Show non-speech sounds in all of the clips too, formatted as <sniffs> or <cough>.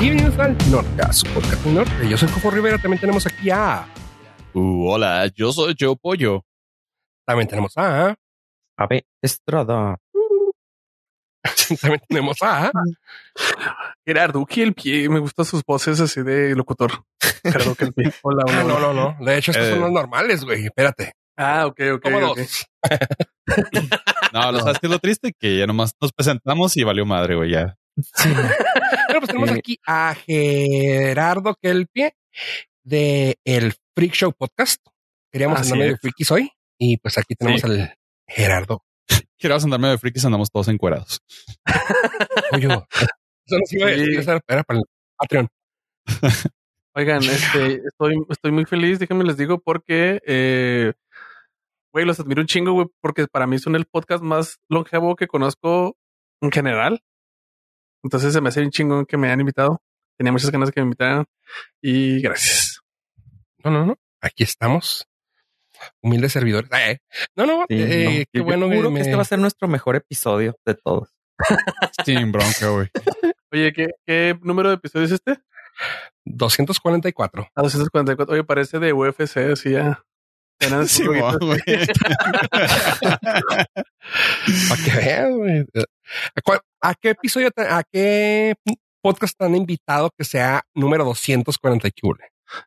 Bienvenidos al Norte, a su podcast Norte. Yo soy Coco Rivera. También tenemos aquí a. Uh, hola, yo soy Joe Pollo. También tenemos a. A ver, Estrada. <laughs> También tenemos a. Gerardo, que el pie. Me gustan sus voces así de locutor. Gerardo, que el pie. <laughs> Hola, hola. No, no, no. De hecho, estos Eh. son los normales, güey. Espérate. Ah, ok, ok. ¿Cómo ok. dos? <laughs> No, lo sabes que es lo triste que ya nomás nos presentamos y valió madre, güey, ya. Bueno, pues tenemos Eh. aquí a Gerardo Kelpie de el Freak Show Podcast. Queríamos Así andar medio frikis hoy. Y pues aquí tenemos Sí. al Gerardo. Quiero andarme de frikis, andamos todos encuerados. <laughs> Oye, eso nos iba a Sí. era para el Patreon. <laughs> Oigan, este, estoy, estoy muy feliz, déjenme les digo, porque, eh, güey, los admiro un chingo, güey, porque para mí son el podcast más longevo que conozco en general. Entonces se me hace un chingo que me hayan invitado. Tenía muchas ganas de que me invitaran y gracias. No, no, no. Aquí estamos. Humildes servidores. Eh, No, no, Sí, eh, no. qué Yo bueno juro que me- este va a ser nuestro mejor episodio de todos. <laughs> Sin bronca, güey. <laughs> Oye, ¿qué, qué número de episodio es este? 244. A 244. Oye, parece de UFC, así ya. Eran Sí, güey. <laughs> Para que güey. ¿A, cuál- a qué episodio, te- a qué podcast te han invitado que sea número 240 y cule?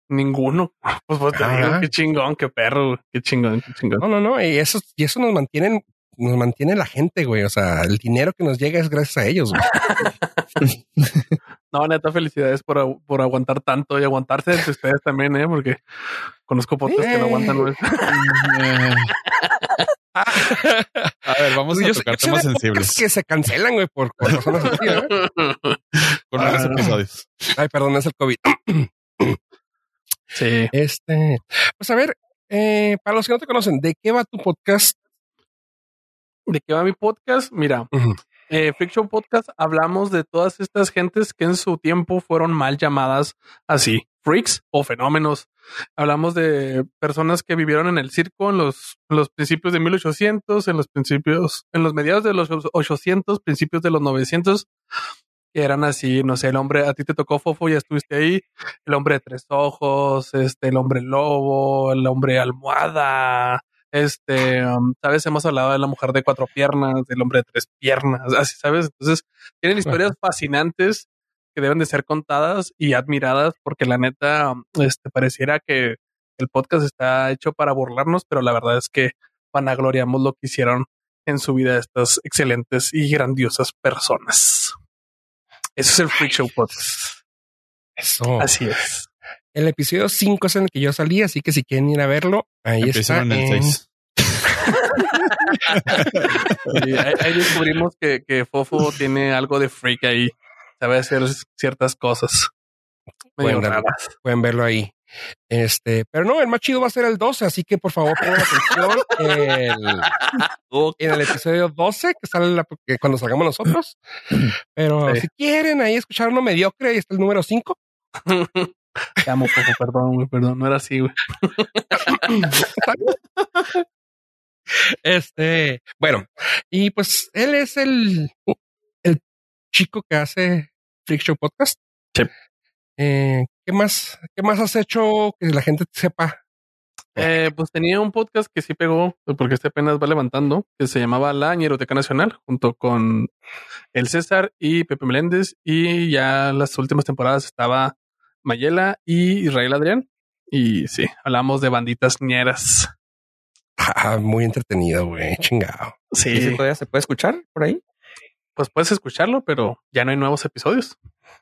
Ninguno. Pues, pues te Ah. digo, qué chingón, qué perro, qué chingón, qué chingón. No, no, no. Y eso, y eso nos mantienen, nos mantiene la gente, güey. O sea, el dinero que nos llega es gracias a ellos, güey. <laughs> No, neta, felicidades por, por aguantar tanto y aguantarse entre ustedes también, ¿eh? Porque conozco podcasts que no aguantan. güey. <laughs> A ver, vamos Yo a tocar sé temas sensibles que se cancelan, güey, por, por razones así, ¿eh? con varios Ah. episodios. Ay, perdón, es el COVID. sí. Este, pues a ver, eh, para los que no te conocen, ¿de qué va tu podcast? ¿De qué va mi podcast? Mira, eh, Freak Show Podcast hablamos de todas estas gentes que en su tiempo fueron mal llamadas así, freaks o fenómenos. Hablamos de personas que vivieron en el circo en los, en los principios de 1800, en los principios, en los mediados de los 800, principios de los 900, que eran así, no sé, el hombre, a ti te tocó Fofo, ya estuviste ahí, el hombre de tres ojos, este, el hombre lobo, el hombre almohada, este, um, sabes, hemos hablado de la mujer de cuatro piernas, del hombre de tres piernas, <laughs> así, sabes. Entonces, tienen historias fascinantes que deben de ser contadas y admiradas, porque la neta, um, este, pareciera que el podcast está hecho para burlarnos, pero la verdad es que vanagloriamos lo que hicieron en su vida estas excelentes y grandiosas personas. Eso es el Freak Show Podcast. Eso. Así es. El episodio 5 es en el que yo salí, así que si quieren ir a verlo, ahí está. Empiezan en el en- 6. Y ahí, ahí descubrimos que, que Fofo tiene algo de freak ahí. Sabe hacer ciertas cosas. Pueden, raras. pueden verlo ahí. Este, pero no, el más chido va a ser el 12, así que por favor pongan atención el- en el episodio 12 que sale la- que cuando salgamos nosotros. Pero Sí. si quieren ahí escuchar uno mediocre, ahí está el número 5. <laughs> Te amo, perdón, güey, perdón, no era así, güey. Este, bueno, y pues él es el, el chico que hace Freak Show Podcast. Sí. Eh, ¿Qué más? ¿Qué más has hecho que la gente sepa? Eh, pues tenía un podcast que sí pegó, porque este apenas va levantando, que se llamaba La Ñeroteca Nacional, junto con el César y Pepe Meléndez, y ya las últimas temporadas estaba Mayela y Israel Adrián. Y sí, hablamos de banditas ñeras. Ah, muy entretenido, güey. Chingado. ¿Y si Sí, todavía se puede escuchar por ahí? pues puedes escucharlo, pero ya no hay nuevos episodios.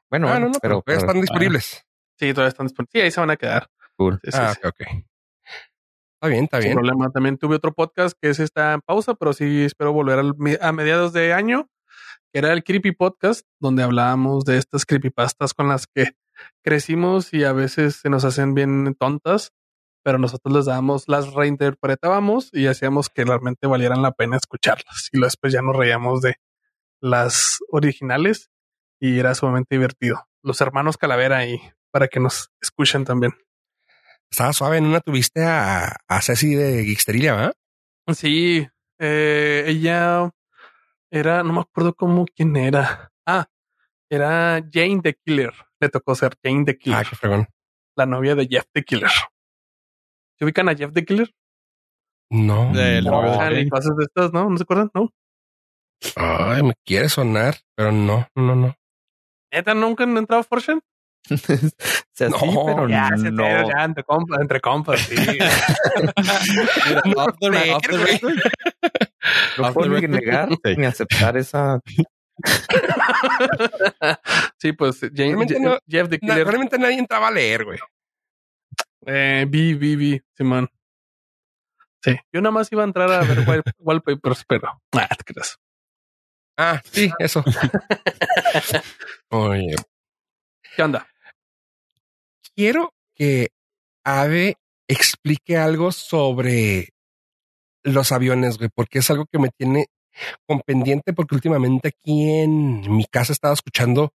Bueno, ah, bueno, no, no, pero, pero, están disponibles. Sí, todavía están disponibles. Sí, ahí se van a quedar. cool. Sí, sí, ah, sí. ok. Está bien, está Sin bien. problema. También tuve otro podcast que ese está en pausa, pero sí espero volver al a mediados de año, que era el Creepy Podcast, donde hablábamos de estas creepypastas con las que crecimos y a veces se nos hacen bien tontas, pero nosotros les dábamos, las reinterpretábamos y hacíamos que realmente valieran la pena escucharlas. Y después ya nos reíamos de las originales y era sumamente divertido. Los hermanos Calavera ahí para que nos escuchen también. Estaba suave. En una tuviste a, a Ceci de Geeksteria, ¿verdad? Sí, eh, ella era, no me acuerdo cómo quién era. Ah, era Jane the Killer. Le tocó ser Jane the Killer, Ah, qué fregón. la novia de Jeff the Killer. ¿Se ubican a Jeff the Killer? No. Del no. de cosas de estas, ¿no? ¿No se acuerdan? No. Ay, me quiere sonar, pero no, no, no. ¿Neta nunca han entrado a Fortune? O <laughs> sea, sí, No, pero Ya, se no. ya, entre compas, entre compas, sí. <laughs> Mira, off the, creer, off the güey. record, No puedo ni negar ni aceptar esa. <laughs> <laughs> sí, pues Je- no- Jeff the Na- Killer. realmente nadie entraba a leer, güey. Eh, vi, vi, vi, Simón. Sí, yo nada más iba a entrar a ver wall- <laughs> wallpapers, pero ah, te creas. Ah, sí, eso. <laughs> Oye, ¿Qué onda? quiero que Ave explique algo sobre los aviones, güey, porque es algo que me tiene con pendiente, porque últimamente aquí en mi casa estaba escuchando,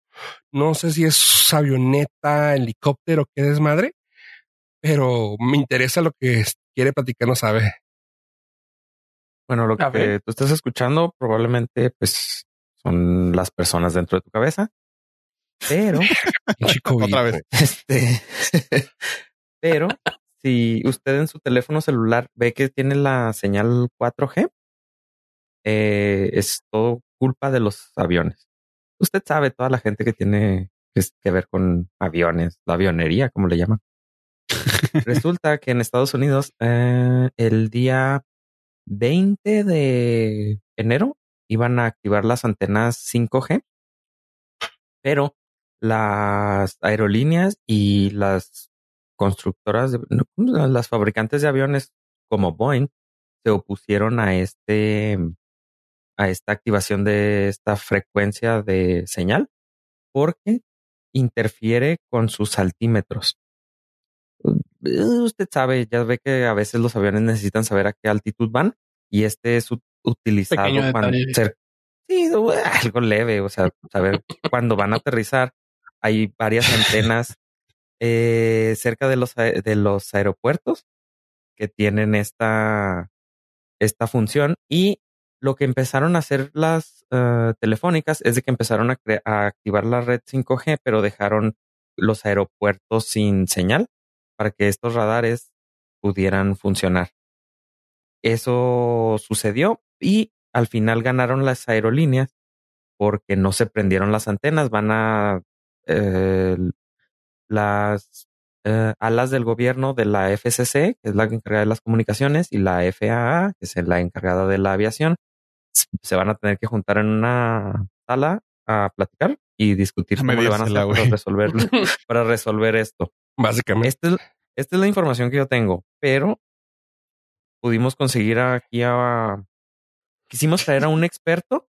no sé si es avioneta, helicóptero, qué desmadre, pero me interesa lo que quiere platicarnos Ave. Bueno, lo que tú estás escuchando probablemente pues son las personas dentro de tu cabeza. Pero, <laughs> Chico, <laughs> Otra vez. este, <laughs> pero si usted en su teléfono celular ve que tiene la señal 4G, eh, es todo culpa de los aviones. Usted sabe, toda la gente que tiene que, ver con aviones, la avionería, como le llaman. <laughs> Resulta que en Estados Unidos, eh, el día 20 de enero iban a activar las antenas 5G, pero las aerolíneas y las constructoras, de- las fabricantes de aviones como Boeing se opusieron a este a esta activación de esta frecuencia de señal porque interfiere con sus altímetros. Eh, Usted sabe, ya ve que a veces los aviones necesitan saber a qué altitud van y este es utilizado sí, no, <laughs> algo leve, o sea, saber cuando van a aterrizar. Hay varias antenas eh, cerca de los, de los aeropuertos que tienen esta, esta función y lo que empezaron a hacer las eh, telefónicas es de que empezaron a, a activar la red 5G, pero dejaron los aeropuertos sin señal para que estos radares pudieran funcionar. Eso sucedió y al final ganaron las aerolíneas porque no se prendieron las antenas. Van a eh, las eh, alas del gobierno de la FCC, que es la encargada de las comunicaciones, y la FAA, que es la encargada de la aviación, se van a tener que juntar en una sala a platicar y discutir cómo le van a hacer para güey. resolver, <laughs> para resolver esto. Básicamente. Esta es, esta es la información que yo tengo, pero pudimos conseguir aquí a... Quisimos traer a un experto,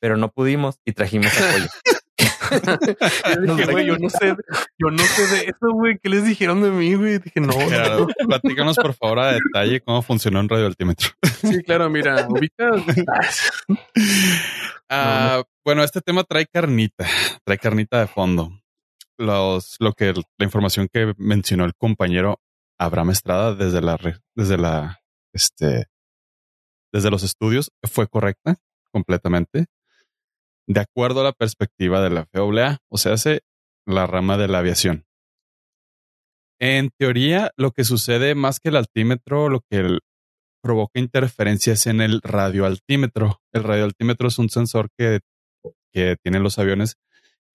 pero no pudimos y trajimos apoyo. <laughs> <laughs> Yo dije, güey, yo no sé, yo no sé de eso, güey. ¿Qué les dijeron de mí, güey? Dije, no, no. platícanos por favor a detalle cómo funcionó un radioaltímetro. Sí, claro, mira, ubicas. Ah, Bueno, este tema trae carnita, trae carnita de fondo. Los, lo que la información que mencionó el compañero Abraham Estrada desde la desde la este desde los estudios fue correcta completamente. De acuerdo a la perspectiva de la FAA, o sea, hace la rama de la aviación. En teoría, lo que sucede más que el altímetro, lo que provoca interferencias en el radioaltímetro. El radioaltímetro es un sensor que, que tienen los aviones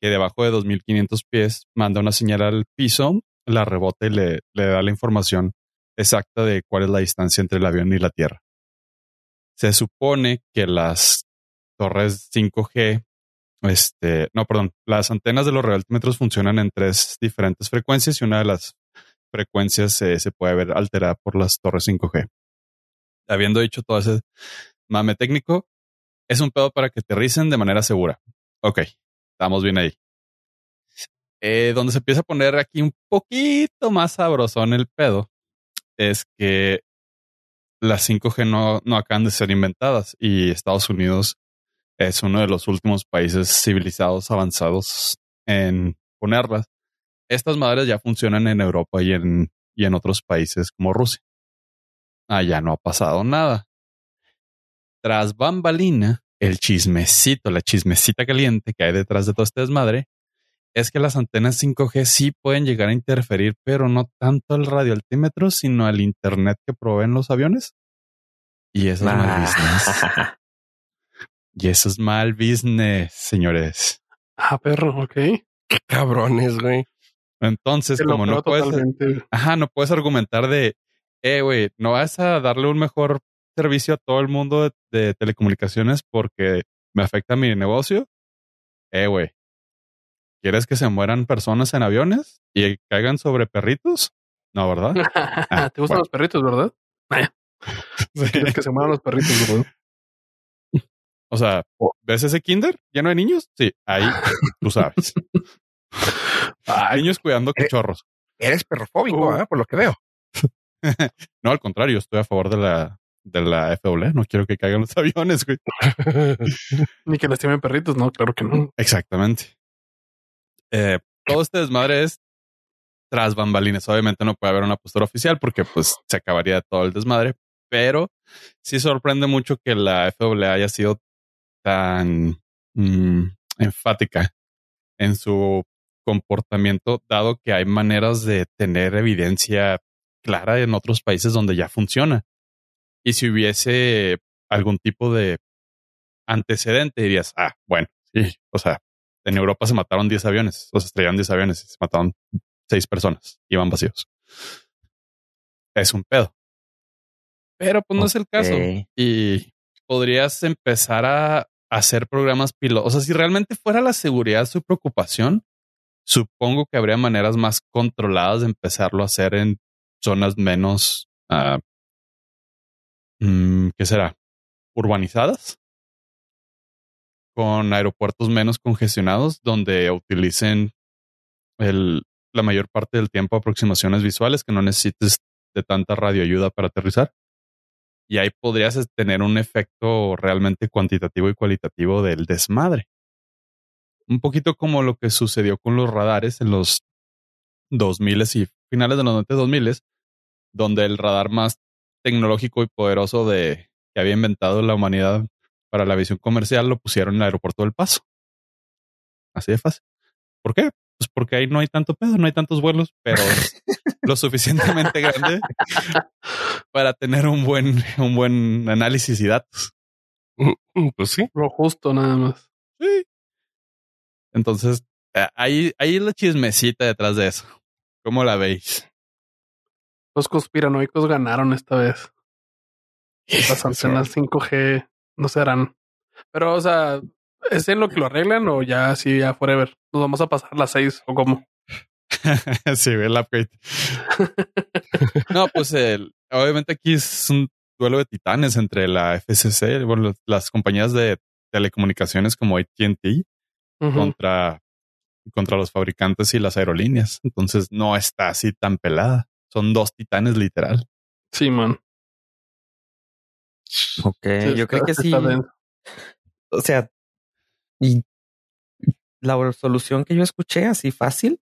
que debajo de 2500 pies manda una señal al piso, la rebota y le da la información exacta de cuál es la distancia entre el avión y la tierra. Se supone que las torres 5G, este, no, perdón, las antenas de los radioaltímetros funcionan en tres diferentes frecuencias y una de las frecuencias eh, se puede ver alterada por las torres 5G habiendo dicho todo ese mame técnico, es un pedo para que aterricen de manera segura. Ok, estamos bien ahí. Eh, donde se empieza a poner aquí un poquito más sabrosón el pedo es que las 5G no, no acaban de ser inventadas y Estados Unidos es uno de los últimos países civilizados avanzados en ponerlas. Estas madres ya funcionan en Europa y en, y en otros países como Rusia allá no ha pasado nada. Tras bambalina, el chismecito, la chismecita caliente que hay detrás de todo este desmadre, es que las antenas 5G sí pueden llegar a interferir, pero no tanto al radioaltímetro, sino al internet que proveen los aviones. Y eso es mal business. <laughs> Y eso es mal business, señores. Ah, perro, ok. Qué cabrones, güey. Entonces, Te como no puedes, totalmente. ajá, no puedes argumentar de, eh, güey, no vas a darle un mejor servicio a todo el mundo de, de telecomunicaciones porque me afecta mi negocio. Eh, güey, ¿quieres que se mueran personas en aviones y caigan sobre perritos? No, ¿verdad? <laughs> Te gustan bueno. los perritos, ¿verdad? <laughs> <laughs> Quieres que se mueran los perritos, ¿verdad? O sea, ¿ves ese kinder lleno de niños? Sí, ahí <laughs> tú sabes. Ay, niños cuidando Eh. cachorros. Eres perrofóbico, Uh. ¿eh? por lo que veo. <laughs> No, al contrario, estoy a favor de la, de la FW. No quiero que caigan los <laughs> aviones, güey. ni que lastimen perritos, no, claro que no. Exactamente. Eh, todo este desmadre es tras bambalines. Obviamente no puede haber una postura oficial porque pues se acabaría todo el desmadre, pero sí sorprende mucho que la FAA haya sido tan mm, enfática en su comportamiento, dado que hay maneras de tener evidencia clara en otros países donde ya funciona. Y si hubiese algún tipo de antecedente, dirías, ah, bueno, sí, o sea, en Europa se mataron 10 aviones, o se estrellaron 10 aviones y se mataron 6 personas, iban vacíos. Es un pedo. Pero pues no es el caso. Y podrías empezar a hacer programas pilotos. O sea, si realmente fuera la seguridad su preocupación, supongo que habría maneras más controladas de empezarlo a hacer en zonas menos, ah, mm, ¿qué será? Urbanizadas, con aeropuertos menos congestionados, donde utilicen el, la mayor parte del tiempo aproximaciones visuales que no necesites de tanta radioayuda para aterrizar. Y ahí podrías tener un efecto realmente cuantitativo y cualitativo del desmadre. Un poquito como lo que sucedió con los radares en los 2000 y finales de los 90 2000 donde el radar más tecnológico y poderoso de que había inventado la humanidad para la visión comercial lo pusieron en el aeropuerto del Paso. Así de fácil. ¿Por qué? Pues porque ahí no hay tanto pedo, no hay tantos vuelos, pero <laughs> lo suficientemente grande para tener un buen, un buen análisis y datos. Pues sí. Lo justo nada más. Sí. Entonces, ahí, ahí es la chismecita detrás de eso. ¿Cómo la veis? Los conspiranoicos ganaron esta vez. <laughs> Las antenas 5G no serán. Pero, o sea, ¿es en lo que lo arreglan o ya así, ya forever? Nos vamos a pasar las seis o cómo? <laughs> sí, el upgrade. no, pues el, obviamente aquí es un duelo de titanes entre la FCC, bueno, las compañías de telecomunicaciones como AT&T contra, contra los fabricantes y las aerolíneas. Entonces no está así tan pelada. Son dos titanes literal. Sí, man. Ok, Sí, yo está- creo que sí. O sea, y la solución que yo escuché así fácil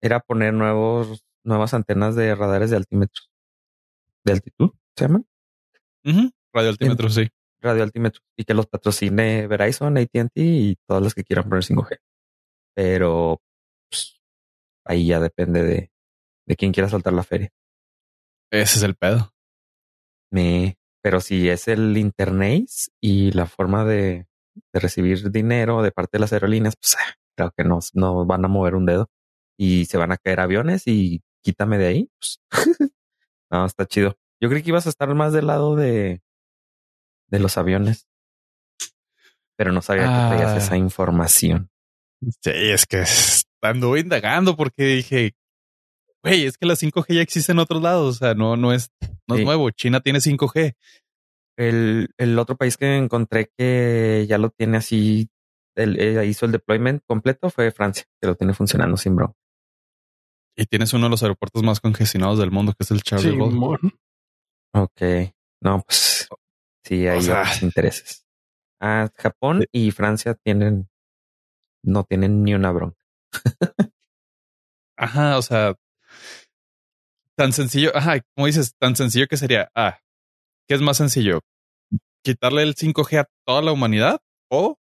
era poner nuevos, nuevas antenas de radares de altímetros. De altitud, se llaman Ujú. Radioaltímetro, sí. radioaltímetros y que los patrocine Verizon, AT&T y todas las que quieran poner 5G. Pero pues, ahí ya depende de, de quién quiera soltar la feria. Ese es el pedo. Me, pero si es el internet y la forma de, de recibir dinero de parte de las aerolíneas, pues ah, creo que no, no van a mover un dedo y se van a caer aviones y quítame de ahí. Pues, <laughs> no, está chido. Yo creí que ibas a estar más del lado de, de los aviones, pero no sabía que traías Ah. esa información. Sí, es que anduve indagando porque dije, güey, es que la 5G ya existe en otros lados. O sea, no, no es, no es nuevo. China tiene 5G. El, el otro país que encontré que ya lo tiene así, el, eh, hizo el deployment completo fue Francia, que lo tiene funcionando sin bro. Y tienes uno de los aeropuertos más congestionados del mundo, que es el Charles de Sí. Ok. No, pues sí, hay O sea- otros intereses. Ah, Japón y Francia tienen, no tienen ni una bronca. Ajá, o sea, tan sencillo, ajá, como dices, tan sencillo que sería, ah, ¿qué es más sencillo? ¿Quitarle el 5G a toda la humanidad o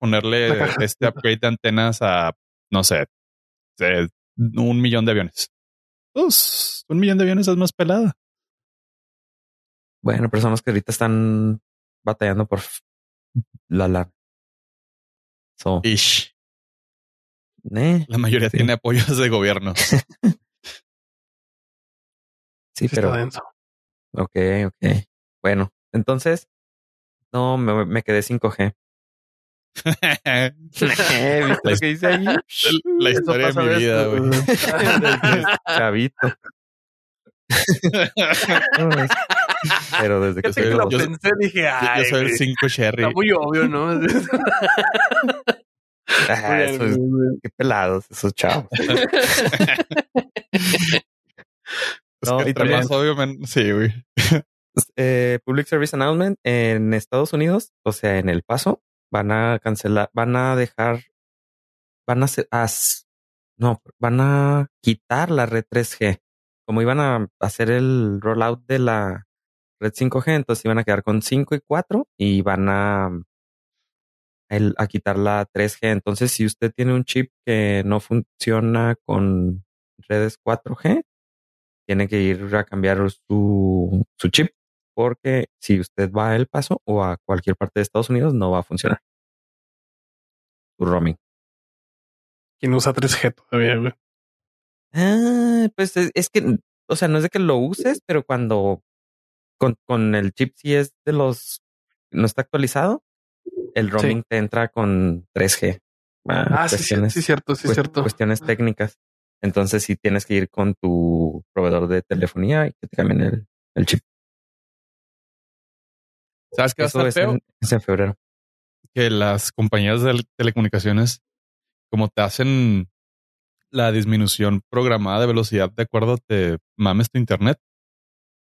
ponerle este upgrade de antenas a, no sé, un millón de aviones. Pues un millón de aviones es más pelada. Bueno, personas que ahorita están batallando por la la. So, Ish. eh, La mayoría Sí. tiene apoyos de gobierno. <laughs> sí, Sí pero está denso. ok, ok. Bueno, entonces no me, me quedé 5G. <laughs> ¿Viste lo que dice ahí? <laughs> La historia de mi vida, güey. <laughs> Chavito. Pero desde que soy lo yo- pensé, dije, ay, yo soy el güey, 5 Cherry. está muy obvio, ¿no? Ah, eso es- qué pelados esos chavos. Es No, que y entre también- más obvio, sí, güey. Eh, Public Service Announcement en Estados Unidos, o sea, en El Paso, van a cancelar, van a dejar, van a hacer, as- no, van a quitar la red 3G. Como iban a hacer el rollout de la red 5G, entonces iban a quedar con 5 y 4 y van a, a quitar la 3G. Entonces, si usted tiene un chip que no funciona con redes 4G, tiene que ir a cambiar su, su chip porque si usted va a El Paso o a cualquier parte de Estados Unidos no va a funcionar. Su roaming. ¿Quién usa 3G todavía, güey? Ah, pues es, es que, o sea, no es de que lo uses, pero cuando con, con el chip si es de los no está actualizado, el roaming te entra con 3G. Ah, sí, sí, sí, cierto, sí, cierto. Cuestiones técnicas. Entonces sí tienes que ir con tu proveedor de telefonía y que te cambien el, el chip. ¿Sabes qué va a estar es feo? en, es en febrero. Que las compañías de telecomunicaciones, como te hacen la disminución programada de velocidad de acuerdo te mames tu internet.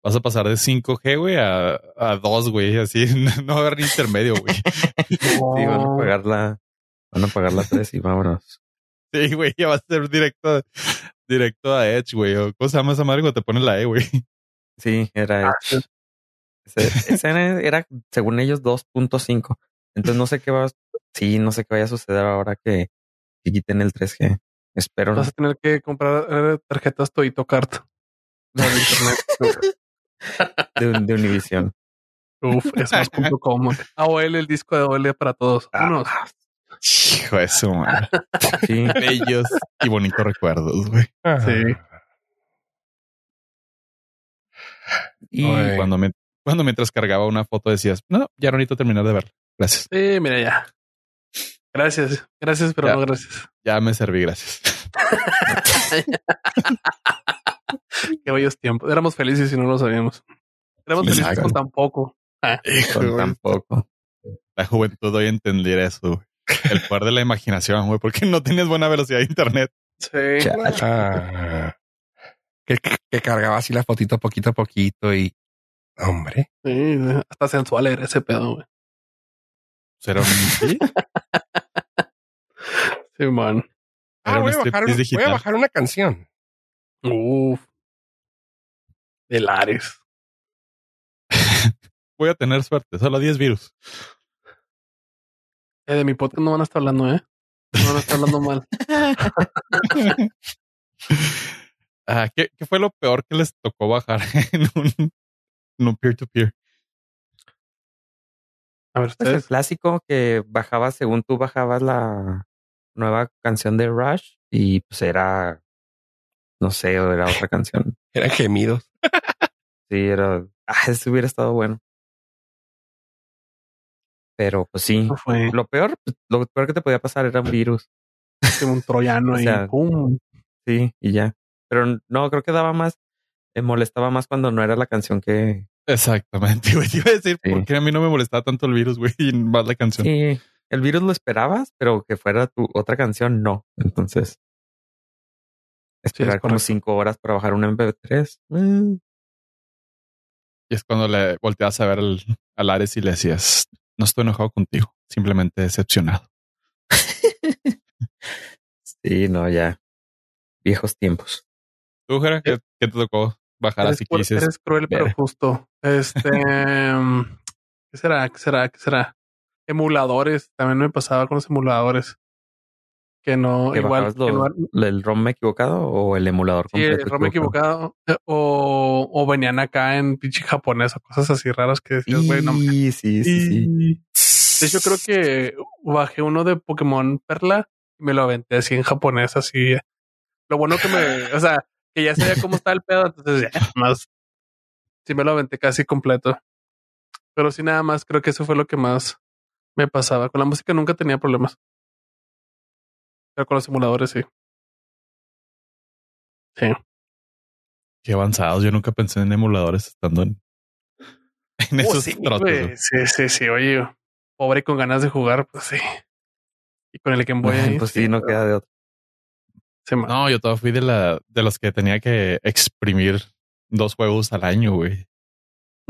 Vas a pasar de 5G, güey, a, a 2, güey, así <laughs> no va a haber ni intermedio, güey. <laughs> Sí, van a pagar la, van a pagar la 3 y vámonos. Sí, güey, ya va a ser directo, directo a Edge, güey. o ¿Cómo se llama esa madre cuando te pone la E, güey? Sí, era Ah, sí. Ese, ese era, según ellos 2.5. Entonces no sé qué va, sí, no sé qué vaya a suceder ahora que, que quiten el 3G. Espero. Vas a tener que comprar eh, tarjetas Toito Card. <laughs> De internet. de, de Univision. Uf, es más punto com. AOL, el disco de AOL para todos. Vámonos. Hijo de su madre. Sí, Bellos y bonitos recuerdos, güey. Sí. y Ay. Cuando, me, cuando mientras cargaba una foto decías, no, ya no necesito terminar de verla. Gracias. Sí, mira ya. Gracias. Gracias, pero Ya. no gracias. Ya me serví, gracias. <laughs> Qué bellos tiempos. Éramos felices y no lo sabíamos. Éramos felices con tan poco. Ah, Hijo, con tampoco. La juventud hoy entender eso, güey. El poder de la imaginación, güey, porque no tienes buena velocidad de internet. sí. Ah, que, que cargaba así la fotito poquito a poquito y hombre, Sí, hasta sensual era ese pedo, güey. Era un, sí, <laughs> Sí, man. ah, voy, a bajar, voy a una canción. Uf. De Lares. <laughs> voy a tener suerte. Solo 10 virus. Eh, de mi podcast no van a estar hablando, ¿eh? No van a estar hablando mal. <laughs> Ah, ¿qué, qué fue lo peor que les tocó bajar en un, un peer-to-peer? A ver, Pues el clásico que bajabas según tú bajabas la nueva canción de Rush y pues era, no sé, o era otra canción. <laughs> Eran gemidos. Sí, era, ah, eso hubiera estado bueno. Pero pues sí, No fue lo peor, pues, lo peor que te podía pasar era un virus. un troyano <laughs> O y pum. Sí, y ya. Pero no, creo que daba más, me molestaba más cuando no era la canción que... Exactamente, <laughs> güey. Te iba a decir, Sí. ¿por qué a mí no me molestaba tanto el virus, güey? Y más la canción. Sí, el virus lo esperabas, pero que fuera tu otra canción, no. Entonces, esperar como cinco horas para bajar un MP3. mm, Y es cuando le volteabas a ver al, al Ares y le decías, no estoy enojado contigo, simplemente decepcionado. <laughs> Sí, no, ya. Viejos tiempos. ¿Tú, Jera, qué, qué te tocó bajar así que dices? eres cruel, pero justo. Este. mm, ¿Qué será? ¿Qué será? ¿Qué será? Emuladores. También me pasaba con los emuladores. que no, ¿Que igual, bajabas que no- lo- el ROM equivocado o el emulador sí, el ROM equivocado, eh, o, o venían acá en pinche japonés o cosas así raras que decías, güey, no Sí, sí, sí, De hecho, creo que bajé uno de Pokémon Perla y me lo aventé así en japonés, así. Lo bueno que me, o sea, que ya sabía cómo estaba el pedo, entonces ya más. Sí me lo aventé casi completo. Pero sí, nada más, creo que eso fue lo que más me pasaba. Con la música nunca tenía problemas. Pero con los simuladores sí. Sí. Qué avanzados. Yo nunca pensé en emuladores estando en, <laughs> en Oh, esos sí, trotes. sí, sí, sí. Oye, pobre con ganas de jugar, pues sí. Y con el Boy <laughs> ahí. Pues sí, no queda de otro. Sí. No, yo todavía fui de la de los que tenía que exprimir dos juegos al año, güey.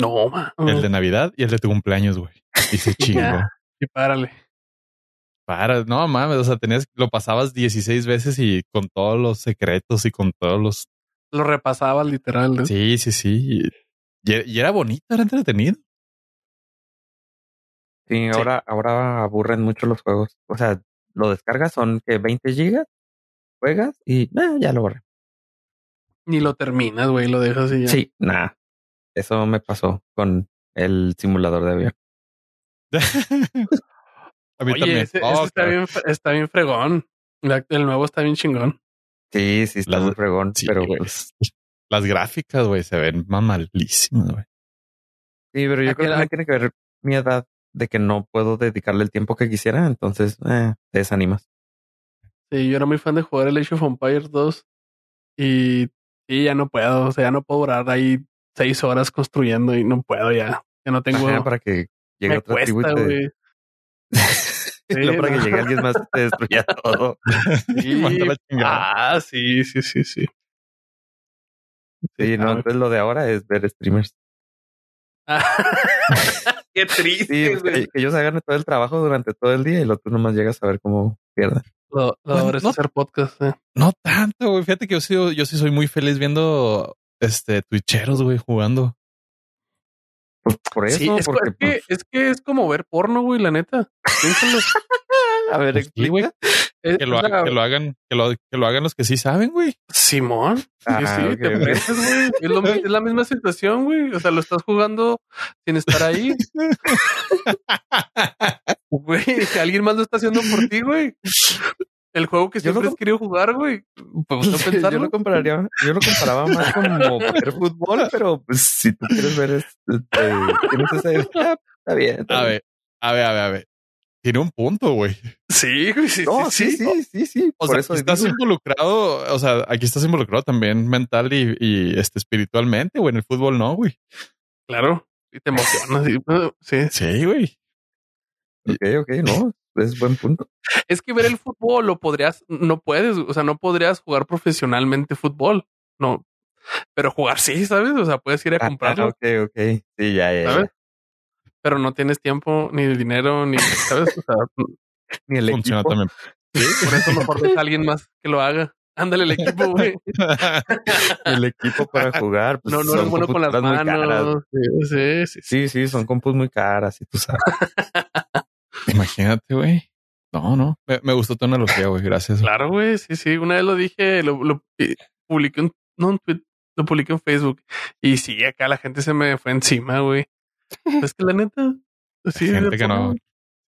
No, man. El de Navidad y el de tu cumpleaños, güey. Y se <laughs> chingó. Ya. Y párale. Para, no mames, o sea, tenías, lo pasabas 16 veces y con todos los secretos y con todos los. Lo repasaba literal. ¿no? Sí, sí, sí. Y, y era bonito, era entretenido. Sí, ahora, ahora aburren mucho los juegos. O sea, lo descargas, son que 20 gigas, juegas y eh, ya lo borré. Ni lo terminas, güey, lo dejas y ya. Sí, nada. Eso me pasó con el simulador de avión. <laughs> A mí Oye, también. ese, ese Oh, está, bien, está bien fregón. El nuevo está bien chingón. Sí, sí, está Las- muy fregón, sí, pero güey. pues, Las gráficas, güey, se ven mamalísimas, güey. sí, pero yo Aquel- creo que tiene que ver mi edad de que no puedo dedicarle el tiempo que quisiera, entonces eh, te desanimas. Sí, yo era muy fan de jugar el Age of Empires 2 y, y ya no puedo. O sea, ya no puedo durar ahí seis horas construyendo y no puedo ya. Ya no tengo. Ajá, para que llegue otra tribu y cuesta, te... güey. <laughs> no para que llegue alguien más te destruya todo. <laughs> Sí. <laughs> La. Ah, sí, sí, sí, sí. Sí, no, entonces lo de ahora es ver streamers. Qué triste, Sí, pues, güey. que, que ellos hagan todo el trabajo durante todo el día y lo tú nomás llegas a ver cómo pierden. Lo, lo Pues, ahora es no- hacer podcast. eh. No tanto, güey. Fíjate que yo sí, yo sí soy muy feliz viendo este twitcheros, güey, jugando. Pues por eso, Sí, es, porque es que, pues, es que es como ver porno, güey, la neta. Piénsalo. <laughs> a ver, Pues sí, güey. Es- Que lo, o sea, ha- que lo hagan, que lo, que lo hagan los que sí saben, güey. Simón. Ah, sí, ok, te metes, güey. Es, lo- es la misma situación, güey. O sea, lo estás jugando sin estar ahí. <laughs> Güey, que alguien más lo está haciendo por ti, güey. El juego que siempre has querido jugar, güey. Pues no <laughs> yo lo compararía, yo lo comparaba más como ver fútbol, pero pues si tú quieres ver este, tienes ese ah, está bien. está A bien. ver, a ver, a ver, a ver. Tiene un punto, güey. Sí, güey, sí, No, sí, sí, sí, sí, sí. O por sea, eso estás digo. involucrado, o sea, aquí estás involucrado también mental y, y este espiritualmente, güey. En el fútbol no, güey. Claro. Y te emocionas. uh, sí. Sí, güey. Ok, ok, no, es buen punto. Es que ver el fútbol lo podrías, no puedes, o sea, no podrías jugar profesionalmente fútbol. No. Pero jugar sí, ¿sabes? O sea, puedes ir a Ah, comprarlo, ok, ok. Sí, ya, ya. ¿sabes? Pero no tienes tiempo, ni dinero, ni, ¿sabes? O sea, <laughs> Ni el Funciona equipo. también. por eso mejor deja a alguien más que lo haga. Ándale el equipo, güey. <laughs> El equipo para jugar. pues, No, no eres bueno con las manos. Sí, sí, sí. Sí, sí, son compus muy caras, y tú sabes. <laughs> Imagínate, güey. No, no. Me, me gustó tu analogía, güey. Gracias. Claro, güey. Sí, sí. Una vez lo dije, lo, lo eh, publiqué un, no un tweet, lo publiqué en Facebook. Y sí, acá la gente se me fue encima, güey. Es que la neta, sí, gente que no.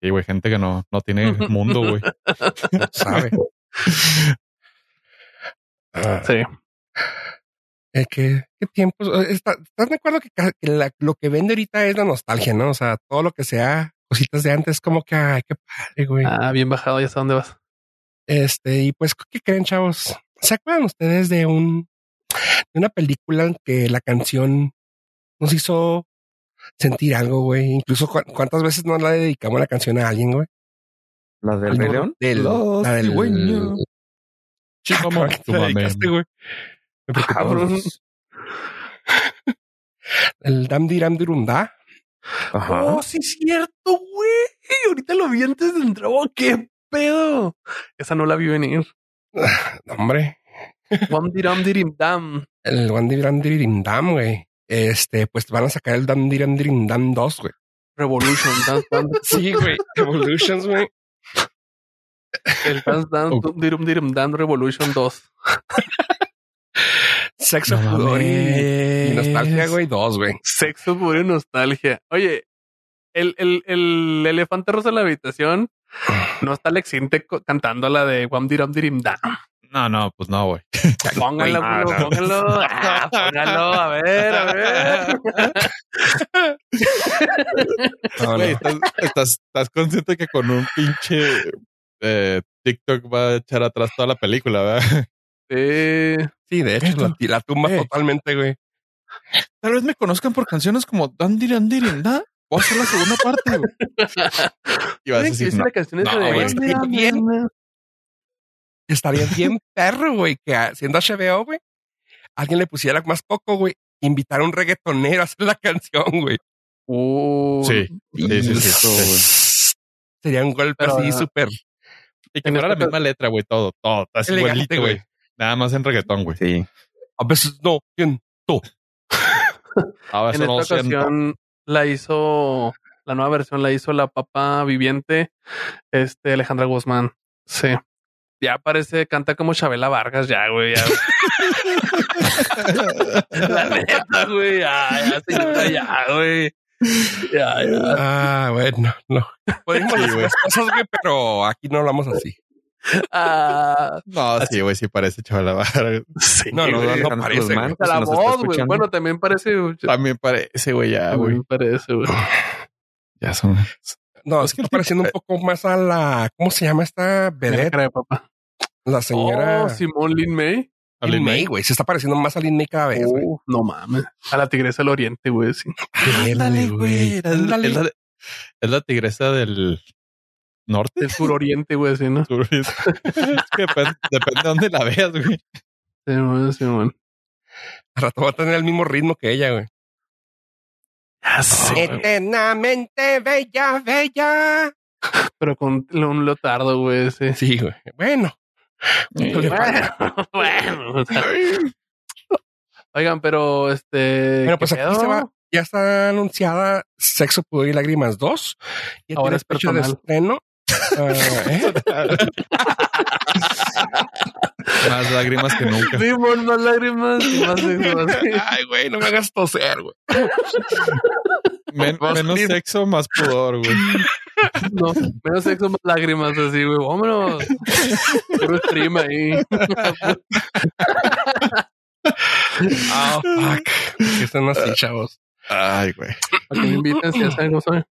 Sí, güey, gente que no, no tiene mundo, güey. No <laughs> sabe. Sí. eh, ¿qué, qué tiempos? Eh, está- ¿Estás de acuerdo que, ca- que la- lo que vende ahorita es la nostalgia, no? O sea, todo lo que sea cositas de antes, como que, ay, qué padre, güey. Ah, bien bajado, ya sé dónde vas. Este, y pues, ¿qué creen, chavos? ¿Se acuerdan ustedes de un, de una película en que la canción nos hizo sentir algo, güey? Incluso cu- cuántas veces no la dedicamos la canción a alguien, güey. ¿La del Rey León? Del, Los la del cigüeños. Chico, Ah, ¿qué tu le mamá. dedicaste, güey? Preocupó. Cabrón. <laughs> El Dam Diram Dirundá. Ajá. Oh, sí, es cierto, güey. <laughs> Ahorita lo vi antes de entrar. Oh, qué pedo. Esa no la vi venir. <laughs> No, hombre. Wam diram dirim dam. El One Diram güey. Este, pues van a sacar el Dam Diram Dirindam 2, güey. Revolution. Dance Band. Sí, güey. Evolutions, güey. El Dance Dance Oh. Dirum Dirum Dan Revolution 2. Sexo, No pudor y, y nostalgia, güey, dos, güey. Sexo, puro y nostalgia. Oye, el, el, el elefante rosa en la habitación no está Alex Intec co- cantando la de Wam Diram Dirim Da. No, no, pues no, güey. <laughs> Póngalo, no, póngalo. Ah, póngalo, a ver, a ver. No, Güey, no. ¿estás, estás, estás consciente que con un pinche eh, TikTok va a echar atrás toda la película, ¿verdad? Sí. Sí, de hecho, la, la tumba Eh. totalmente, güey. Tal vez me conozcan por canciones como Dan Diran Dirin, ¿da? Voy a hacer la segunda parte, güey. Y vas a ¿Saben que decir, no, la canción no, de güey, está bien. Estaría bien perro, güey, que siendo HBO, güey, alguien le pusiera más poco, güey, invitar a un reggaetonero a hacer la <laughs> canción, güey. Uh, Sí, sí, sí, sí. Sería un golpe Pero, así ah, súper Y que fuera la misma letra, güey, todo, todo. Así elegante, igualito, güey. Nada más en reggaetón, güey. Sí. A veces no, siento. En eso no esta siento. La hizo, la nueva versión la hizo la papa viviente, este Alejandra Guzmán. Sí. Ya parece, canta como Chabela Vargas, ya, güey. Ya. <laughs> la neta, güey. Ya, ya, ya, güey. Ya, ya. Ah, bueno, no. Podemos Sí, decir las cosas, güey, pero aquí no hablamos así. Ah, No, sí, güey, sí parece chaval. sí, No, no, no, parece, güey. pues, la voz, güey. Bueno, también parece. También parece, güey, ya, güey. También parece, güey. <sighs> Ya son. No, Es que está pareciendo un poco más a la, ¿cómo se llama esta vedette? La señora Oh, Simón Lin May. Lin May, güey. Se está pareciendo más a Lin May cada vez, güey. Uh, no mames. A la tigresa del oriente, güey. Sí. Ándale, güey. Es, Ándale. es la, es la tigresa del norte. Del suroriente, güey, sí, ¿no? Sur. es que depende, depende de dónde la veas, güey. Simón, Simón. Al rato va a tener el mismo ritmo que ella, güey. Ya sé. Eternamente bella, bella. Pero con un leotardo, güey, sí. Sí, güey. Bueno. Bueno, <laughs> bueno. o sea. Oigan, pero este. Bueno, ¿qué pues aquí se va. Ya está anunciada Sexo, Pudor y Lágrimas 2. Ya Ahora tiene es fecha de estreno. ¿Eh? Más lágrimas que nunca. Simón, más lágrimas, más lágrimas. Ay, güey, no me hagas toser, güey. Men- menos sexo, más pudor, güey. No, menos sexo, más lágrimas, así, güey. Vámonos. Puro stream ahí. Ah, fuck. Que están así, chavos. Ay, güey. Para que me inviten, si ya saben cómo soy.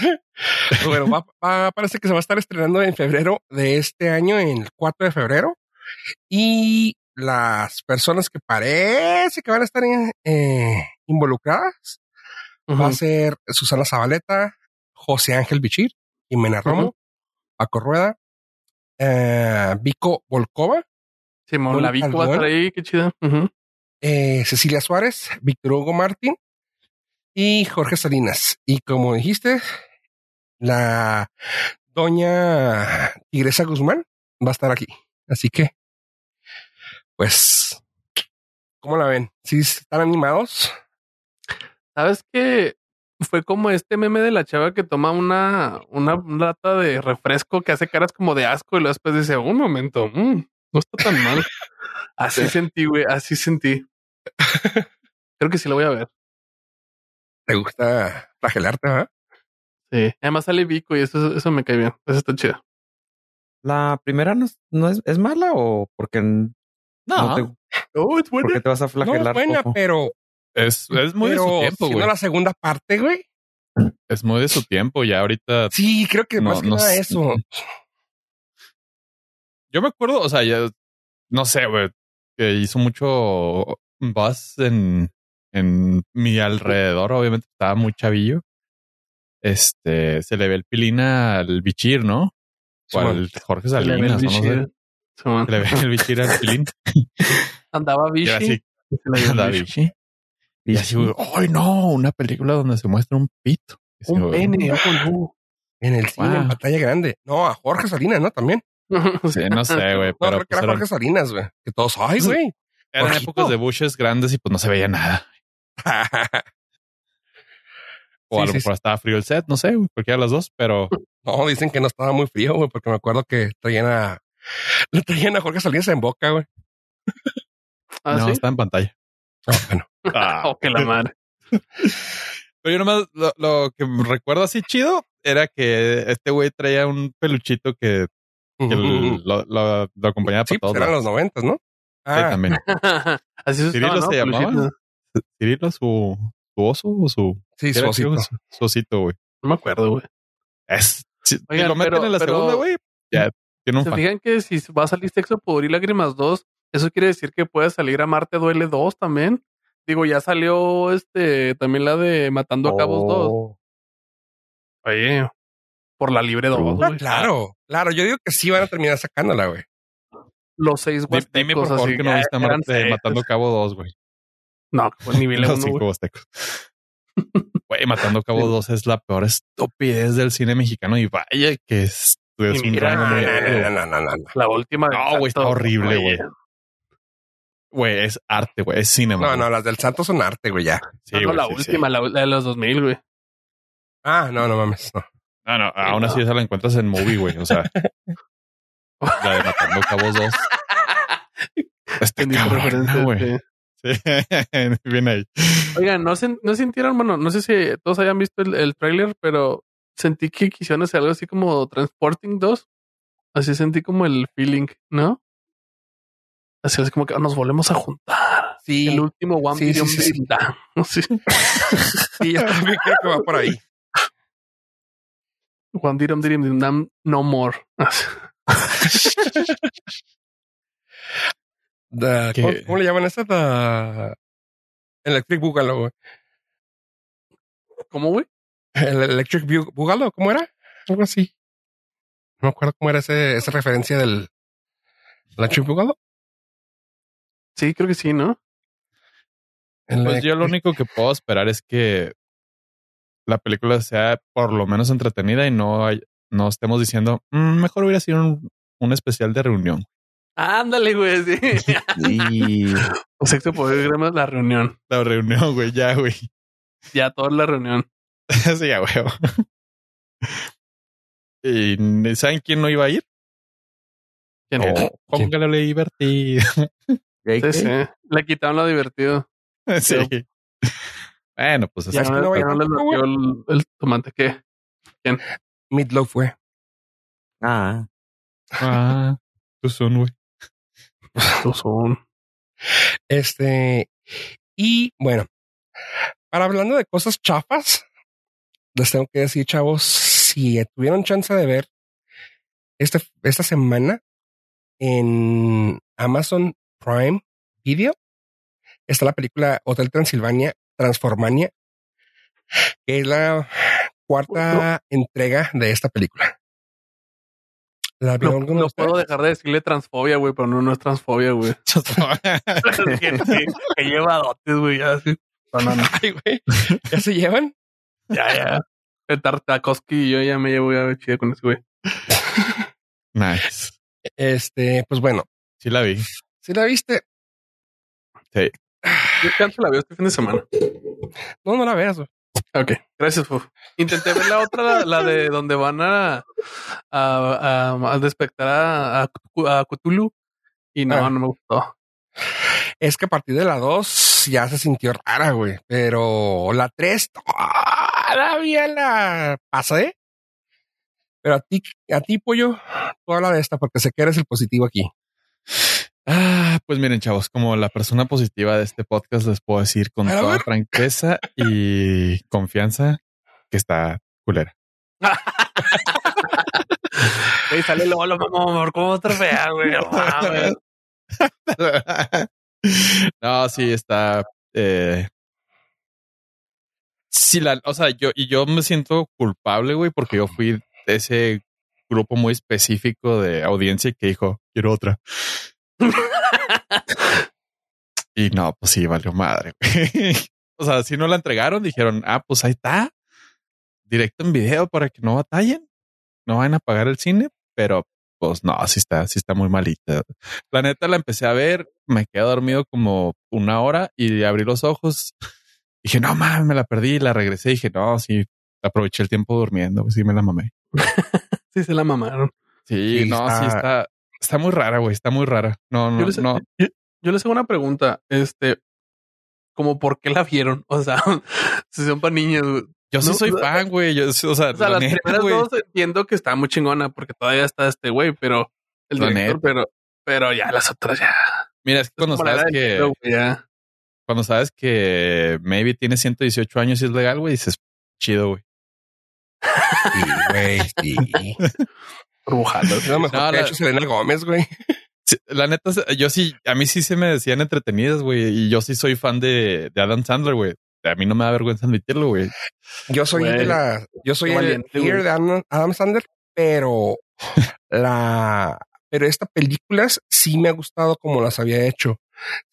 <laughs> Bueno, va, va- parece que se va a estar estrenando en febrero de este año, en el 4 de febrero. Y las personas que parece que van a estar eh, involucradas va a ser Susana Zabaleta, José Ángel Bichir, Jimena Romo, Ujú. Paco Rueda, eh, Vico Volkova, Simón, la Vico va a estar León. ahí, qué chida. Ujú. eh, Cecilia Suárez, Víctor Hugo Martín y Jorge Salinas. Y como dijiste, la doña Tigresa Guzmán va a estar aquí. Así que, pues, ¿cómo la ven? ¿Sí están animados? ¿Sabes qué? Fue como este meme de la chava que toma una, una lata de refresco que hace caras como de asco y luego después dice, un momento, mm, no está tan mal. <laughs> Así sentí, güey, así sentí. <laughs> Creo que sí lo voy a ver. ¿Te gusta flagelarte, verdad? Sí. Además sale Vico y eso, eso me cae bien. Eso está chido. ¿La primera no, es, no es, es mala o porque no, No, te, Oh, es por qué te vas a No, flagelar? buena, poco? pero, es, es muy de su tiempo, güey. no la segunda parte, güey. Es muy de su tiempo. Ya ahorita Sí, creo que No, más que no nada eso. Yo me acuerdo, o sea, ya no sé, güey, que hizo mucho buzz en, en mi alrededor. Obviamente estaba muy chavillo. Este se le ve el pilín al bichir, ¿no? O al Jorge Se le ve el Salinas, no sé. Se le ve el bichir al pilín. <laughs> Andaba Y Vichy. así, y se le dio el anda bichi. bichi. Y así, güey, ¡ay no! Una película donde se muestra un pito. Así, Un pene. En el cine, en Wow. pantalla grande. No, a Jorge Salinas, ¿no? También. <laughs> Sí, no sé, güey, No, pero creo que pues, era eran, Jorge Salinas, güey. Que todos, ay, güey. eran épocas de bushes grandes y pues no se veía nada. <laughs> O Sí, a lo sí, mejor estaba frío el set, no sé, güey, cualquiera de las dos, pero <laughs> No, dicen que no estaba muy frío, güey, porque me acuerdo que traían a, <laughs> le traían a Jorge Salinas en boca, güey. ¿Ah, no, sí? está en pantalla. Ah, bueno. <laughs> Oh, que la madre. Pero yo nomás lo, lo que me recuerdo así chido era que este güey traía un peluchito que, lo, lo- lo acompañaba Sí, por pues todos eran los noventas, ¿no? Sí, Ah, también. Así se ¿Cirilo ¿no? se llamaba? Cirilo, su, su oso o su, sí, su osito. su, su osito, güey. No me acuerdo, güey. Es, si, Oigan, lo meten pero- en la pero- segunda, güey, ya tiene un ¿Se fan. fijan que si va a salir Sexo, Pudor y Lágrimas 2, eso quiere decir que puede salir a Marte Duele 2 también? Digo, ya salió este también la de Matando a Cabos 2. Oh. Oye, por la libre 2, Ah, güey. claro, claro. Yo digo que sí van a terminar sacándola, güey. Los seis Di- Dime por favor así que no viste Marte seis. Matando Cabo 2, güey. No, el nivel <laughs> Los 1, cinco güey. huastecos. <laughs> Güey, Matando Cabo 2 es la peor estupidez del cine mexicano y vaya que es, es Y un muy no, no, no. La última. No, güey, está horrible, güey. Güey, es arte, güey, es cinema. No, güey. no, las del Santo son arte, güey, ya. Sí, No, no, güey, la sí, sí. última, La, la de los 2000, güey. Ah, no, no mames. No. No, no, aún así esa la encuentras en movie, güey. O sea, <laughs> la de Matando Cabos 2. Está Entendí tu cabrona, referencia, güey. Sí. <laughs> Bien ahí. Oigan, ¿no, sen- ¿no sintieron? Bueno, no sé si todos hayan visto el, el tráiler, pero sentí que quisieron hacer algo así como Transporting 2. Así sentí como el feeling, ¿no? Así es como que nos volvemos a juntar. Sí, El último One Sí, Billion sí, sí, sí. <laughs> Sí. sí, yo también creo que va por ahí. One Billion Billion Down No More. <laughs> ¿cómo, cómo le llaman esa? The Electric Boogaloo, güey. ¿Cómo, güey? El Electric Boogaloo, ¿cómo era? Algo así. No me acuerdo cómo era ese, esa referencia del Electric Boogaloo. Sí, creo que sí, ¿no? Pues yo lo único que puedo esperar es que la película sea por lo menos entretenida y no hay- no estemos diciendo "Mm, mejor hubiera sido un, un especial de reunión. Ándale, güey. Sí. Y <laughs> O sexo poder grama la reunión. La reunión, güey, ya, güey. Ya toda la reunión. <laughs> sí, ya, güey. ¿Y saben quién no iba a ir? ¿Quién? Oh, póngale divertido. Sí, sí. Le quitaron lo divertido. <laughs> sí. Bueno, pues así. es Ya que no, metió el, el tomate. ¿Qué? Meatloaf fue. ah, Ah, tú son, güey. Estos son. Este, y bueno, para hablando de cosas chafas, les tengo que decir, chavos, si tuvieron chance de ver este, esta semana en Amazon Prime Video, está la película Hotel Transilvania, Transformania, que es la cuarta entrega de esta película. ¿La No, puedo dejar de decirle transfobia, güey, pero no, no es transfobia, güey. <laughs> <laughs> que, que- que lleva dotes, güey. Ya, sí. No, no, no. Ay, güey, ¿ya se llevan? Ya, ya. El Tartakovsky y yo ya me llevo ya chido con ese güey. nice. Este, pues bueno, Sí la vi. si la viste, Yo canto la veo este fin de semana. no, no la veas, güey. Ok, gracias. Intenté ver la otra, la, la de donde van a, a, a, a despertar a, a, a Cthulhu y no, Ah. no me gustó. Es que a partir de la 2 ya se sintió rara, güey. Pero la 3 todavía la pasé. Pero a ti, a ti, pollo, tú habla de esta porque sé que eres el positivo aquí. Ah, pues miren, chavos, como la persona positiva de este podcast, les puedo decir con toda ver. franqueza <laughs> y confianza que está culera. <laughs> Güey, sale Lolo, mamá, ¿cómo otra fea, güey? <laughs> No, sí, está. Eh, sí, la, o sea, yo y yo me siento culpable, güey, porque yo fui de ese grupo muy específico de audiencia que dijo, quiero otra. Y no, pues sí, valió madre. <laughs> o sea, si no la entregaron, dijeron, ah, pues ahí está. Directo en video para que no batallen. No vayan a pagar el cine, pero pues no, sí está, sí está muy malita. La neta la empecé a ver, me quedé dormido como una hora y abrí los ojos Dije, no mames, me la perdí, la regresé. Dije, no, sí, aproveché el tiempo durmiendo, sí me la mamé. <laughs> sí, se la mamaron. Sí, no, sí está, está muy rara, güey, está muy rara. No, no, yo les, no. Yo, yo les hago una pregunta, este, como por qué la vieron, <laughs> o sea, si son para niños. Yo sí no, soy fan, güey. Yo, o sea, o sea la las neta, primeras güey. dos entiendo que está muy chingona porque todavía está este güey, pero el La director, neta. pero, pero ya las otras ya. Mira, es que cuando sabes que, cuando sabes que maybe tiene 118 años y es legal, güey, dices, chido, güey. <laughs> Sí, güey, sí. Burbujadas. Es lo <laughs> mejor No, que ha la- hecho Selena Gómez, güey. Sí, la neta, yo sí, a mí sí se me decían entretenidas, güey, y yo sí soy fan de, de Adam Sandler, güey. A mí no me da vergüenza admitirlo, güey. Yo soy Güey, de la, yo soy el güey. de Adam, Adam Sandler, pero la, pero esta películas sí me ha gustado como las había hecho.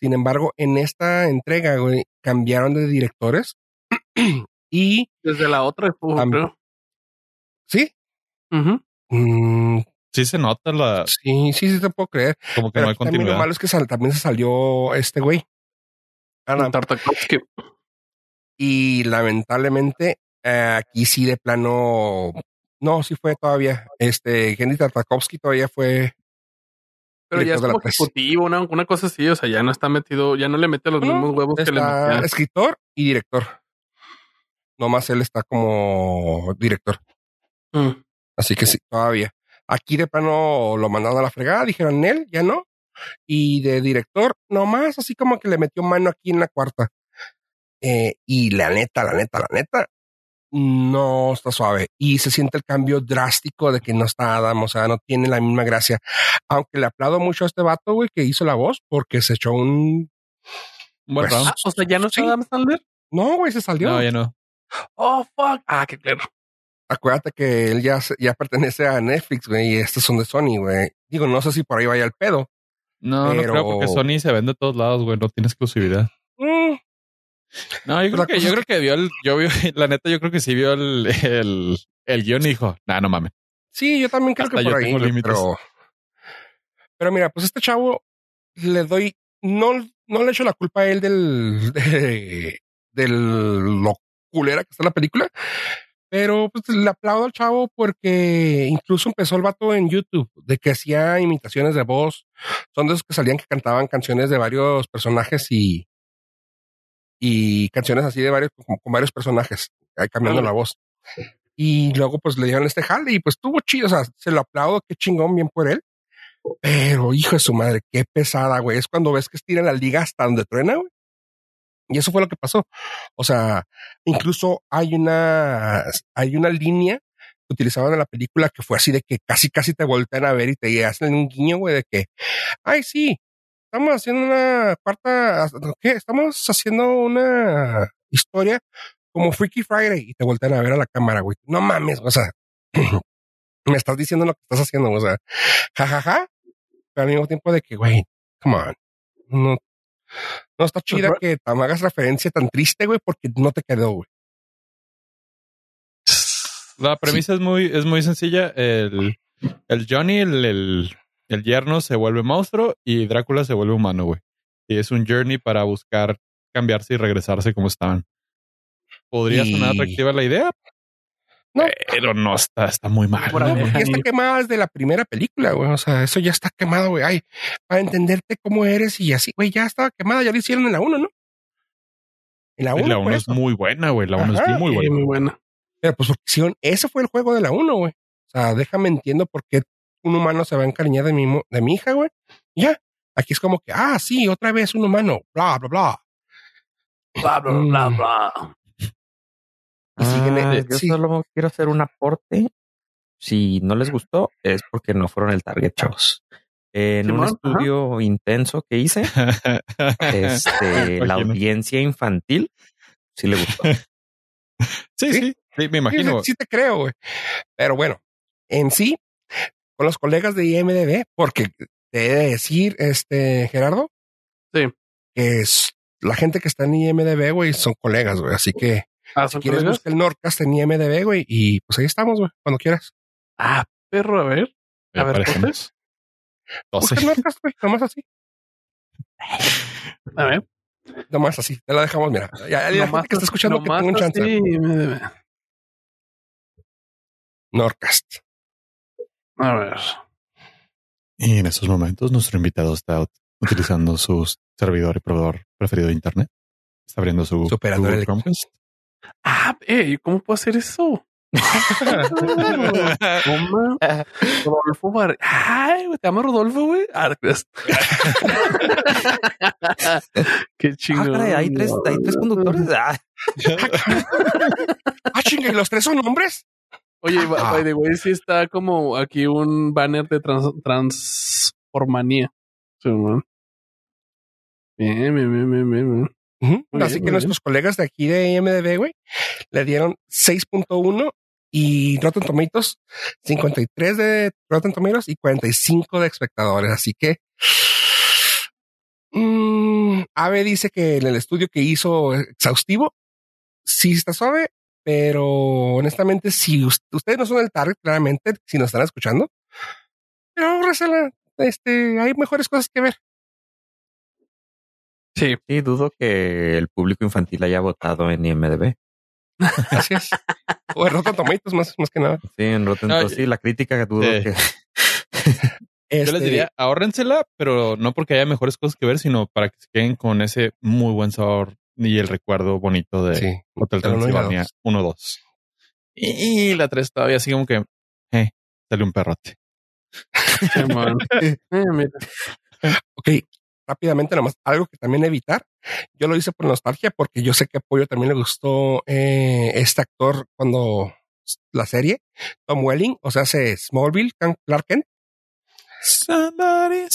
Sin embargo, en esta entrega, güey, cambiaron de directores <clears throat> y Desde la otra, Am- creo. sí, Ujú. Mm, Sí se nota la, sí, sí, sí te puedo creer. como que Pero no hay también lo continuidad. malo es que sal- también se salió este güey. Adam. Tartakovsky. Y lamentablemente eh, aquí sí de plano, no, sí fue todavía. Este Henry Tartakovsky todavía fue. Pero ya director es como ejecutivo, una, una cosa así, o sea, ya no está metido, ya no le mete los No, mismos huevos que le metía. escritor y director. Nomás él está como director. Mm. Así que sí, todavía. Aquí de plano lo mandaron a la fregada, dijeron él, ya no. Y de director, nomás así como que le metió mano aquí en la cuarta. Eh, y la neta, la neta, la neta, no está suave. Y se siente el cambio drástico de que no está Adam, o sea, no tiene la misma gracia. Aunque le aplaudo mucho a este vato, güey, que hizo la voz, porque se echó un... Un buen Pues. Ah, o sea, ya no está Sí. Adam Sandler. No, güey, se salió. No, ya no. Oh, fuck. Ah, qué claro. Acuérdate que él ya, ya pertenece a Netflix, güey, y estos son de Sony, güey. Digo, no sé si por ahí vaya el pedo. No, Pero- no creo porque Sony se vende de todos lados, güey. No tiene exclusividad. Mm, No, yo creo que, yo creo que vio el, yo vi, <laughs> la neta, yo creo que sí vio el, el, el guion y dijo, nah, no mames. Sí, yo también creo Hasta que por ahí, tengo güey, límites. pero, pero mira, pues este chavo le doy, no, no le echo la culpa a él del, <laughs> de, del lo culera que está la película, pero pues le aplaudo al chavo porque incluso empezó el vato en YouTube de que hacía imitaciones de voz. Son de esos que salían que cantaban canciones de varios personajes y, y canciones así de varios, con, con varios personajes, cambiando la voz. Y luego pues le dieron este jale y pues estuvo chido, o sea, se lo aplaudo, qué chingón, bien por él. Pero hijo de su madre, qué pesada, güey. Es cuando ves que estira la liga hasta donde truena, güey. Y eso fue lo que pasó. O sea, incluso hay una, hay una línea que utilizaban en la película que fue así de que casi, casi te voltean a ver y te hacen un guiño, güey, de que, ay, sí, estamos haciendo una cuarta, ¿qué? Estamos haciendo una historia como Freaky Friday y te voltean a ver a la cámara, güey. No mames, o sea, <clears throat> me estás diciendo lo que estás haciendo, o sea, jajaja, pero al mismo tiempo de que, güey, come on, no, no está chida que te hagas referencia tan triste, güey, porque no te quedó, güey. La premisa es muy, es muy sencilla. El, el Johnny, el, el, el yerno se vuelve monstruo y Drácula se vuelve humano, güey. Y es un journey para buscar cambiarse y regresarse como estaban. Podría Y- sonar atractiva la idea, No. pero no está, está muy mal. Por No, ahí. porque ya está quemada desde la primera película, güey. O sea, eso ya está quemado, güey. Ay, para entenderte cómo eres y así, güey, ya estaba quemada. Ya lo hicieron en la 1, ¿no? En la 1. Y la 1 es muy buena, güey. La 1 es muy buena. muy buena. Pero pues porque ese fue el juego de la 1, güey. O sea, déjame entiendo por qué un humano se va a encariñar de mi, mo- de mi hija, güey. Y Ya. Aquí es como que, ah, sí, otra vez un humano, bla, bla, bla. Bla, bla, bla, Mm. bla. Y siguen, Ah, eh, yo sí. solo quiero hacer un aporte. Si no les gustó, es porque no fueron el target, chavos. En un ajá. estudio intenso que hice, <laughs> este, la audiencia infantil sí le gustó. <laughs> Sí, sí, sí, me imagino. Sí, sí, sí te creo, güey. Pero bueno, en sí, con los colegas de IMDB, porque te he de decir, este, Gerardo, Sí. que es la gente que está en IMDB, güey, son colegas, güey. Así que Ah, si ¿son quieres buscar el Nordcast en IMDB, güey, y pues ahí estamos, güey, cuando quieras. Ah, perro, a ver. A ver, aparecemos. Busca 12. el Nordcast, güey, nomás así. A ver. Nomás así, te la dejamos, mira. Ya, la Nomás gente que está escuchando que tenga un chance. así, me- Norcast. A ver. Y en estos momentos nuestro invitado está ut- utilizando su servidor y proveedor preferido de Internet. Está abriendo su Google el- Chromecast. Ah, ey, ¿cómo puedo hacer eso? <laughs> Toma. Rodolfo Bar. Ay, güey, te amo Rodolfo, güey. Ah. <laughs> Qué Ah, chingón. caray, hay tres, hay tres conductores. Ah, <laughs> Ah, chinga, ¿y los tres son hombres? Oye, by Ah. by the way, sí está como aquí un banner de trans, transformanía. Sí, man. Bien, bien, bien, bien, bien, Así bien, que nuestros colegas de aquí de IMDB, güey, le dieron 6.1 y Rotten Tomatoes 53 de Rotten Tomatoes y 45 de espectadores. Así que mm, Ave dice que en el estudio que hizo exhaustivo sí está suave, pero honestamente, si us- ustedes no son el target, claramente, si nos están escuchando, pero Rosela, este, hay mejores cosas que ver. Sí, sí, dudo que el público infantil haya votado en IMDB. Así es. o en Rotten Tomatoes, más, más que nada. Sí, en Rotten No, Tomatoes, sí, la crítica dudo eh, que. <laughs> Yo Este, les diría, ahórrensela, pero no porque haya mejores cosas que ver, sino para que se queden con ese muy buen sabor y el recuerdo bonito de sí, Hotel Transilvania dos. 1-2. Y la 3 todavía así como que, eh, sale un perrote. <laughs> Eh, mira. Ok, rápidamente nomás, algo que también evitar. Yo lo hice por nostalgia porque yo sé que a Pollo también le gustó eh, este actor cuando la serie, Tom Welling, o sea, hace Smallville, Clark Kent. Somebody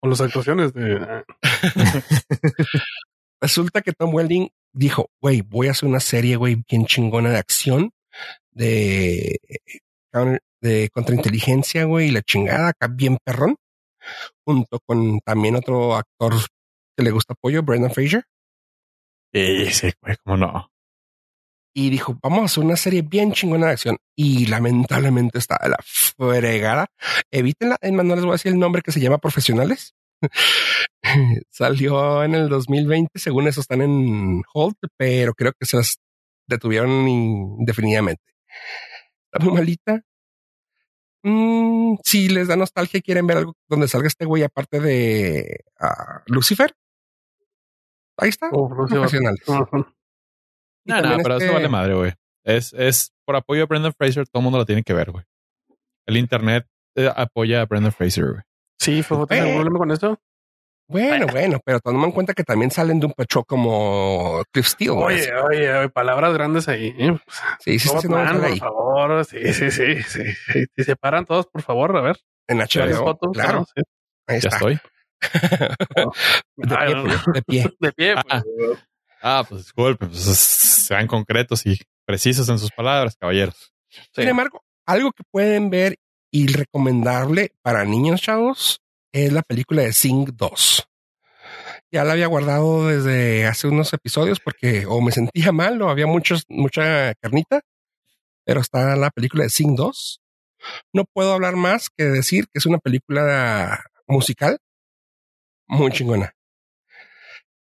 Con las actuaciones de. <laughs> Resulta que Tom Welling dijo, güey, voy a hacer una serie, güey, bien chingona de acción, de, counter- de contrainteligencia, güey, y la chingada, acá bien perrón, junto con también otro actor que le gusta apoyo, Brendan Fraser. Sí, sí, güey, cómo no. y dijo, vamos a hacer una serie bien chingona de acción. Y lamentablemente está la fregada. Evítenla. En no les voy a decir el nombre que se llama Profesionales. <laughs> Salió en el 2020. Según eso están en hold, pero creo que se las detuvieron indefinidamente. Está muy malita. Mm, si les da nostalgia y quieren ver algo donde salga este güey aparte de ah, Lucifer. Ahí está. Oh, Profesionales. No, no, pero este- eso vale madre, güey. Es, es por apoyo a Brendan Fraser, todo el mundo lo tiene que ver, güey. El internet eh, apoya a Brendan Fraser, güey. Sí, fue ¿tienes algún Eh. problema con esto? Bueno, bueno, pero tomando en cuenta que también salen de un pecho como Cliff Steele. güey. Oye, oye, oye, palabras grandes ahí. ¿eh? sí, sí, algo por favor. Sí, sí, sí, sí. sí. Si se paran todos, por favor, a ver. En HBO, fotos, claro, ¿no? Sí. ahí Ya está. estoy. <laughs> de, Ay, pie, no, pollo, de pie. <laughs> De pie, Ah, pues. Ah, pues disculpe, pues sean concretos y precisos en sus palabras, caballeros. Sí. Sin embargo, algo que pueden ver y recomendable para niños chavos es la película de Sing 2. Ya la había guardado desde hace unos episodios porque o me sentía <laughs> mal o había muchos, mucha carnita, pero está la película de Sing 2. No puedo hablar más que decir que es una película musical muy chingona.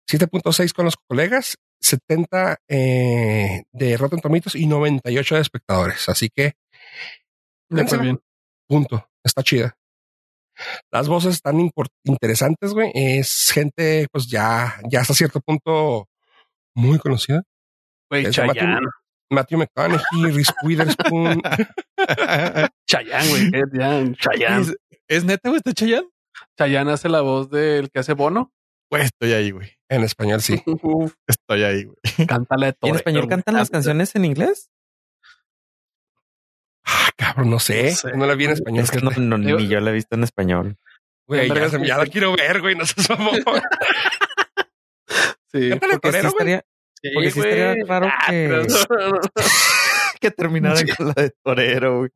7.6 con los colegas, 70 eh, de Rotten Tomatoes y 98 de espectadores. Así que bien. punto. Está chida. Las voces están interesantes, güey. Es gente, pues ya, ya hasta cierto punto muy conocida. Güey, Chayanne. Matthew McConaughey, Reese Witherspoon. <laughs> Chayanne, güey. Chayanne. Chayanne. ¿Es, es neta, güey? ¿Está Chayanne? Chayanne hace la voz del que hace Bono. Güey, estoy ahí, güey. en español, sí. Uf, <laughs> Estoy ahí, güey. cántale ¿Y todo. en español cantan las canciones en inglés? Ah, cabrón, no sé. No sé. No la vi en español. Es que no, no, ni yo la he visto en español. Güey, ya, se- ya la quiero ver, güey. No seas mamón. <laughs> Sí. Porque sí torero, güey. estaría, porque sí estaría raro Ah, que- <laughs> que terminaran con la de torero, güey.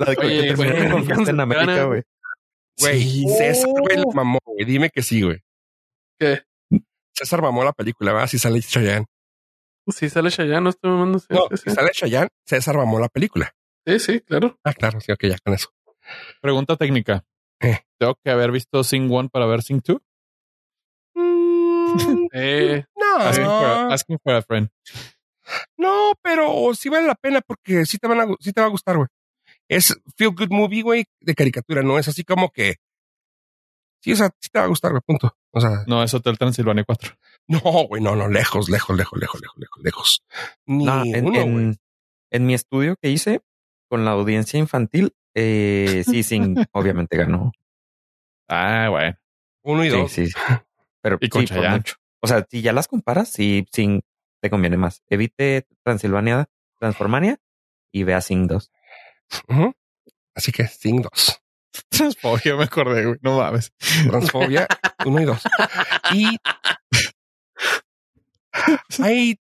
La de que Oye, terminaran güey, con Fiesta en América, güey. Güey, Sí. César, güey, la Oh. mamó, güey. Dime que sí, güey. ¿Qué? César mamó la película, ¿verdad? Si sale Chayanne. Sí, sale Chayanne, no estoy mamando. Sí, No, sí, si sale Chayanne, César mamó la película. sí, sí, claro. Ah, claro, sí, ok, ya con eso. Pregunta técnica. Eh. Tengo que haber visto Sing 1 para ver Sing 2. Mm, <laughs> Eh, Asking, for a, no, asking for a friend. no, pero sí vale la pena porque sí te, van a, sí te va a gustar, güey. Es feel good movie, güey, de caricatura, no es así como que. Sí, o sea, sí te va a gustar, güey, punto. O sea, No, es Hotel Transilvania 4. no, güey, no, no, lejos, lejos, lejos, lejos, lejos, lejos, lejos. Ni No, en, uno, en- güey. en mi estudio que hice con la audiencia infantil, eh, sí, Sing <laughs> obviamente ganó. Ah, bueno. Uno y Sí, dos. sí, sí. Pero Y con sí, por mucho. O sea, si ya las comparas, sí, Sing te conviene más. Evite Transilvania, Transformania y vea Sing 2. Ujú. Así que Sing 2. <laughs> Transfobia, me acordé, güey. No mames. Transfobia 1 y 2. Y hay,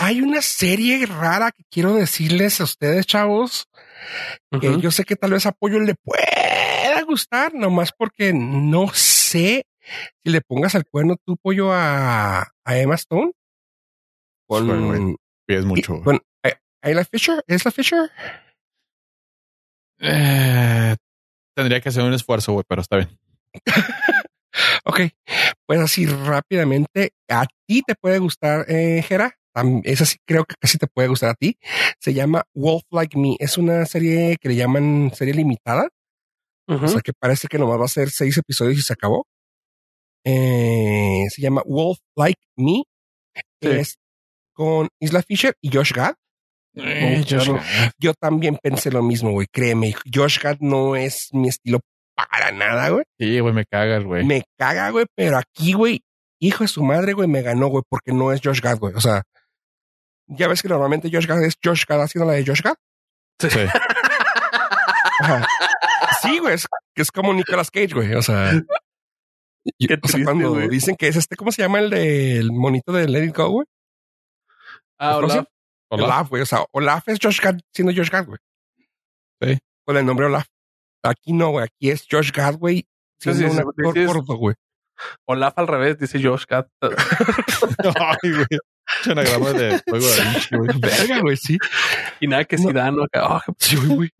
hay una serie rara que quiero decirles a ustedes, chavos, que yo sé que tal vez apoyo le pueda gustar, nomás porque no sé si le pongas al cuerno tu pollo a, a Emma Stone. Con, Bueno, güey. Es mucho. con Ayla Fisher, ¿es la Fisher? Eh, tendría que hacer un esfuerzo, güey, pero está bien. <laughs> Ok, pues así rápidamente, a ti te puede gustar, eh, Jera. Esa sí creo que casi te puede gustar a ti. Se llama Wolf Like Me. Es una serie que le llaman serie limitada. O sea que parece que nomás va a ser seis episodios y se acabó. Eh, se llama Wolf Like Me. Sí. Es con Isla Fisher y Josh Gad. Eh, Josh Josh, Gad. Yo también pensé lo mismo, güey. Créeme, Josh Gad no es mi estilo para nada, güey. Sí, güey, me cagas, güey. Me caga, güey, pero aquí, güey, hijo de su madre, güey, me ganó, güey, porque no es Josh Gad, güey. O sea, ya ves que normalmente Josh Gad es Josh Gad haciendo la de Josh Gad. Sí. <laughs> Ajá. Sí, güey, es, que es como Nicolas Cage, güey. O sea, o sea, cuando güey. dicen que es este, ¿cómo se llama el del monito de Let It Go, güey? Ah, ¿Cómo se hola. Olaf, güey. O sea, Olaf es Josh Gad siendo Josh Gad, güey. Sí. Con el nombre Olaf. Aquí no, güey. Aquí es Josh Gad, güey, Sí, siendo sí, un sí, actor sí, es- gordo, güey. Olaf al revés, dice Josh Cat. <laughs> <laughs> Ay, güey. <laughs> Es anagrama de juego de Vinci, güey. Verga, güey, sí. y nada que No. Zidane acá. Ah, Sí, güey.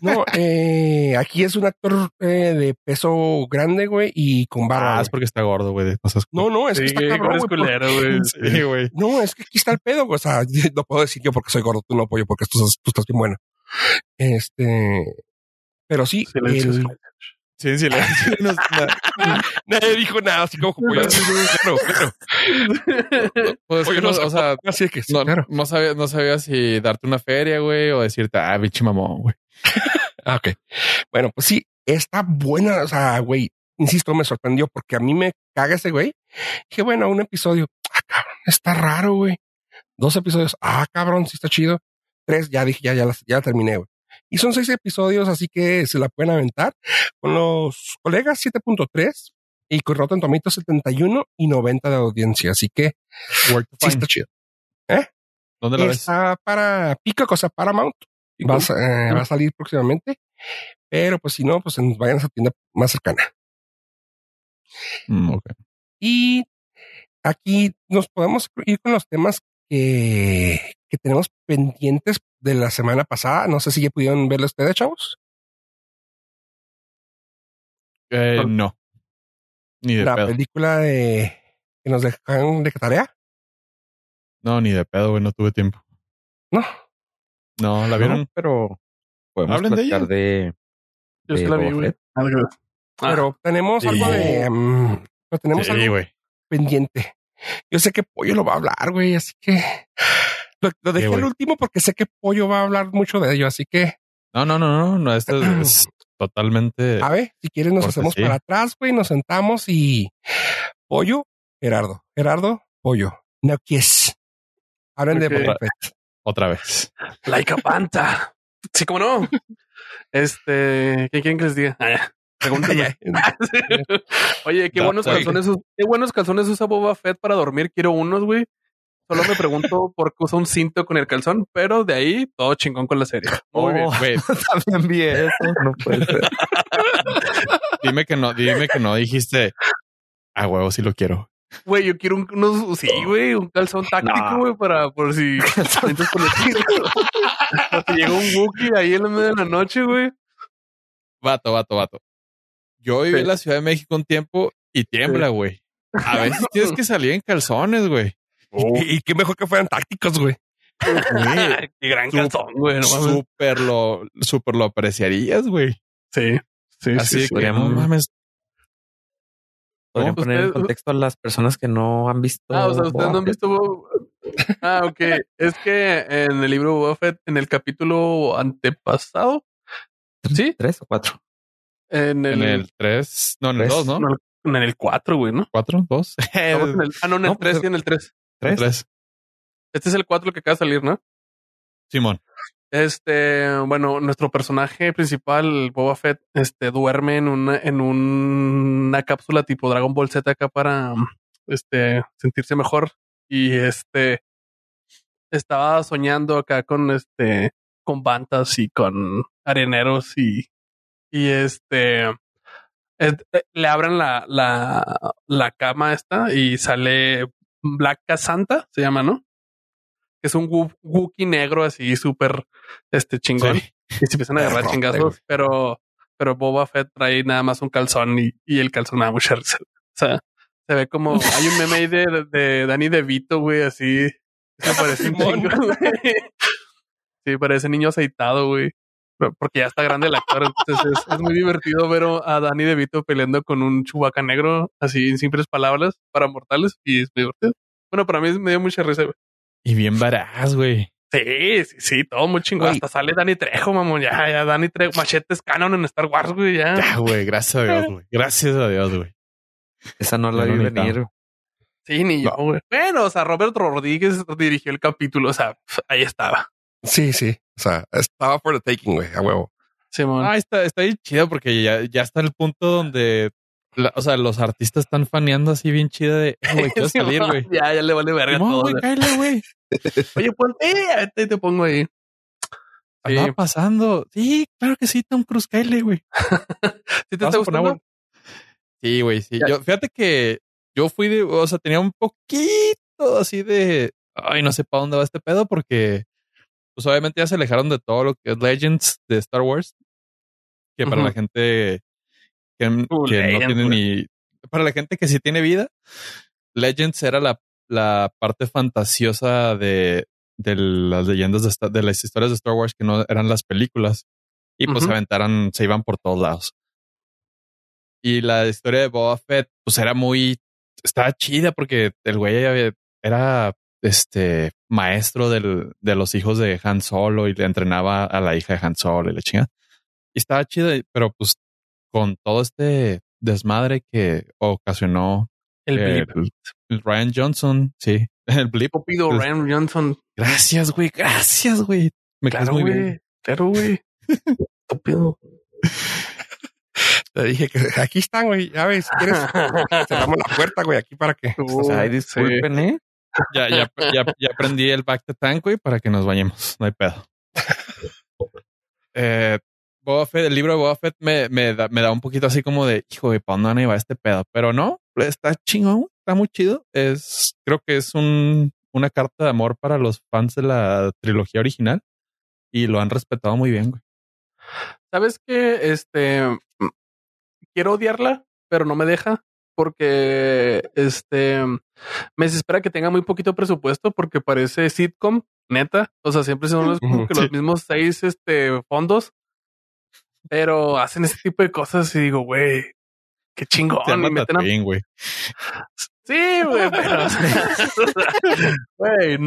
No, eh, aquí es un actor eh, de peso grande, güey, y con barba. Ah, es porque está gordo, güey. cosas- No, no, es que sí, está güey, cabrón, güey, culero, güey. Sí, güey. No, es que aquí está el pedo, güey. O sea, <laughs> lo puedo decir yo porque soy gordo, tú no pollo, porque tú, estás- tú estás bien bueno. Este, pero sí, Silencio, el- silencio. Sí, en silencio. <laughs> No, nadie dijo nada, así como. Claro, claro. <laughs> Pues, que no, o sea, así que sí, no, claro. no sabía, no sabía si darte una feria, güey, o decirte, ah, bichi mamón, güey. <laughs> Ah, ok. Bueno, pues sí, está buena. O sea, güey, insisto, me sorprendió porque a mí me caga ese güey. Dije, bueno, un episodio. Ah, cabrón, está raro, güey. Dos episodios. Ah, cabrón, sí está chido. Tres, ya dije, ya, ya, ya la terminé, güey. Y son seis episodios, así que se la pueden aventar con los colegas 7.3 y con Rotten Tomatoes 71 y 90 de audiencia. Así que sí está chido. ¿Dónde la ves? Está para Pico, cosa Paramount. Va a, sa- eh, va a salir próximamente. Pero pues si no, pues vayan a esa tienda más cercana. Mm, ok. Y aquí nos podemos ir con los temas que, que tenemos pendientes de la semana pasada. No sé si ya pudieron verlo ustedes, chavos. Eh, no. Ni de la pedo. película de que nos dejaron de tarea. No, ni de pedo, güey. No tuve tiempo. No, No, ¿la vieron? No, pero podemos Hablen de platicar ella. de, Yo sí de la vi, güey. Ah, pero tenemos sí. algo de. pero tenemos Sí, algo pendiente. Yo sé que Pollo lo va a hablar, güey, así que lo, lo dejé al último porque sé que Pollo va a hablar mucho de ello, así que No, no, no, no. no esto es, es <clears throat> totalmente. a ver, si quieres nos hacemos para atrás, güey, nos sentamos y Pollo, Gerardo, Gerardo, Pollo, no kiss. Hablen de. Boba Fett. Otra vez. Like a panta. Sí, cómo no. Este, ¿qué quieren que les diga? Ah, ya. Pregúntame. <laughs> <laughs> Oye, qué buenos calzones, qué buenos calzones usa Boba Fett para dormir. Quiero unos, güey. Solo me pregunto <laughs> por qué usa un cinto con el calzón, pero de ahí todo chingón con la serie. Muy bien. Oh, Güey, <laughs> También vi eso. No puede ser. <laughs> dime que no, dime que no dijiste. A huevo, sí lo quiero. Güey, yo quiero un, unos, sí, güey, un calzón táctico, güey, para por si conectar. Cuando te llega un Wookiee ahí en la media de la noche, güey. Vato, vato, vato. Yo viví Sí. en la Ciudad de México un tiempo y tiembla, güey. A veces tienes que salir en calzones, güey. Y, y qué mejor que fueran tácticos, güey. <laughs> Qué gran Su- calzón, güey. no mames. Súper lo, súper lo apreciarías, güey. Sí, sí, Así sí. que podríamos- no mames. Podrían poner en contexto a las personas que no han visto. Ah, o sea, ustedes no han visto Ah, ok. Es que en el libro Boba Fett, en el capítulo antepasado. ¿sí? ¿Tres o cuatro? En el, En el 3, no, en el Tres. 2, ¿no? no, en el 4, güey, ¿no? 4, 2. Estamos en el- ah, no, en el No, pues, 3 y en el 3. ¿Tres? 3. Este es el 4 que acaba de salir, ¿no? Simón. Este, bueno, nuestro personaje principal, Boba Fett, este, duerme en una, en un- una cápsula tipo Dragon Ball Z acá para, este, sentirse mejor. Y este, estaba soñando acá con, este, con bantas y con areneros y, y este, eh, le abren la, la, la cama esta y sale Black Santa, se llama, ¿no? Que es un Woo- Wookiee negro así súper, este, chingón Sí. y se empiezan a agarrar chingazos, pero, pero Boba Fett trae nada más un calzón y, y el calzón da mucha risa. O sea, se ve como hay un meme ahí de, de Danny DeVito, güey, así. Se parece un chingo, güey. Sí, parece niño aceitado, güey. Porque ya está grande el actor, entonces es, es muy divertido ver a Danny DeVito peleando con un chubaca negro, así en simples palabras para mortales, y es muy divertido. Bueno, para mí me dio mucha risa, güey. Y bien varaz, güey. Sí, sí, sí, todo muy chingón. Hasta sale Danny Trejo, mamón. Ya, ya, Danny Trejo. Machete es canon en Star Wars, güey. Ya. Ya, güey. Gracias a Dios, güey. Gracias a Dios, güey. Esa no la vi no venir. Sí, ni yo, güey. Bueno, o sea, Robert Rodríguez dirigió el capítulo. O sea, pf, ahí estaba. Sí, sí. O sea, estaba por the taking, güey, a huevo. Simón. Ah, está, está bien chido porque ya, ya está el punto donde, la- o sea, los artistas están faneando así bien chido de, eh, güey, quiero <laughs> salir, güey. Ya, ya le vale verga No, todo. güey, cállate, güey. <laughs> Oye, ponte, eh, ahorita te pongo ahí. Sí. Andaba pasando. Sí, claro que sí, Tom Cruise, cállate, güey. <laughs> ¿Sí te está gustando? Sí, güey, sí. Ya. Yo, fíjate que yo fui de, o sea, tenía un poquito así de, ay, no sé para dónde va este pedo porque, pues obviamente ya se alejaron de todo lo que es Legends de Star Wars, que para la gente que, Uh, que no tiene ni, para la gente que sí tiene vida, Legends era la, la parte fantasiosa de, de las leyendas de, de las historias de Star Wars que no eran las películas y pues se aventaron, se iban por todos lados. Y la historia de Boba Fett, pues era muy, estaba chida porque el güey era este maestro del, de los hijos de Han Solo y le entrenaba a la hija de Han Solo y la chinga. Y estaba chido, pero pues con todo este desmadre que ocasionó El blip. el- el Ryan Johnson, sí, <laughs> el blip. Estúpido el- Ryan Johnson. Gracias, güey, gracias, güey. Me Claro, muy güey. bien. Claro, güey. Estúpido. <laughs> Te dije que aquí están, güey. Ya ves, si quieres, <laughs> cerramos la puerta, güey, aquí para que. O sea, ay, sí. disculpen, ¿eh? Ya, ya, ya, ya aprendí el back to tank, güey, para que nos bañemos. No hay pedo. eh, Boba Fett, el libro de Boba Fett me, me, da, me da un poquito así como de, hijo de ¿para dónde van a llevar este pedo? Pero no, está chingón, está muy chido. Es, creo que es un, una carta de amor para los fans de la trilogía original y lo han respetado muy bien, güey. ¿Sabes qué? Este mm, quiero odiarla, pero no me deja porque este me desespera que tenga muy poquito presupuesto porque parece sitcom, neta. O sea, siempre son los, como que los mismos seis este fondos, pero hacen ese tipo de cosas y digo, güey, qué chingón. Se meten a- Tatooine, güey. Sí, güey, pero <laughs> güey,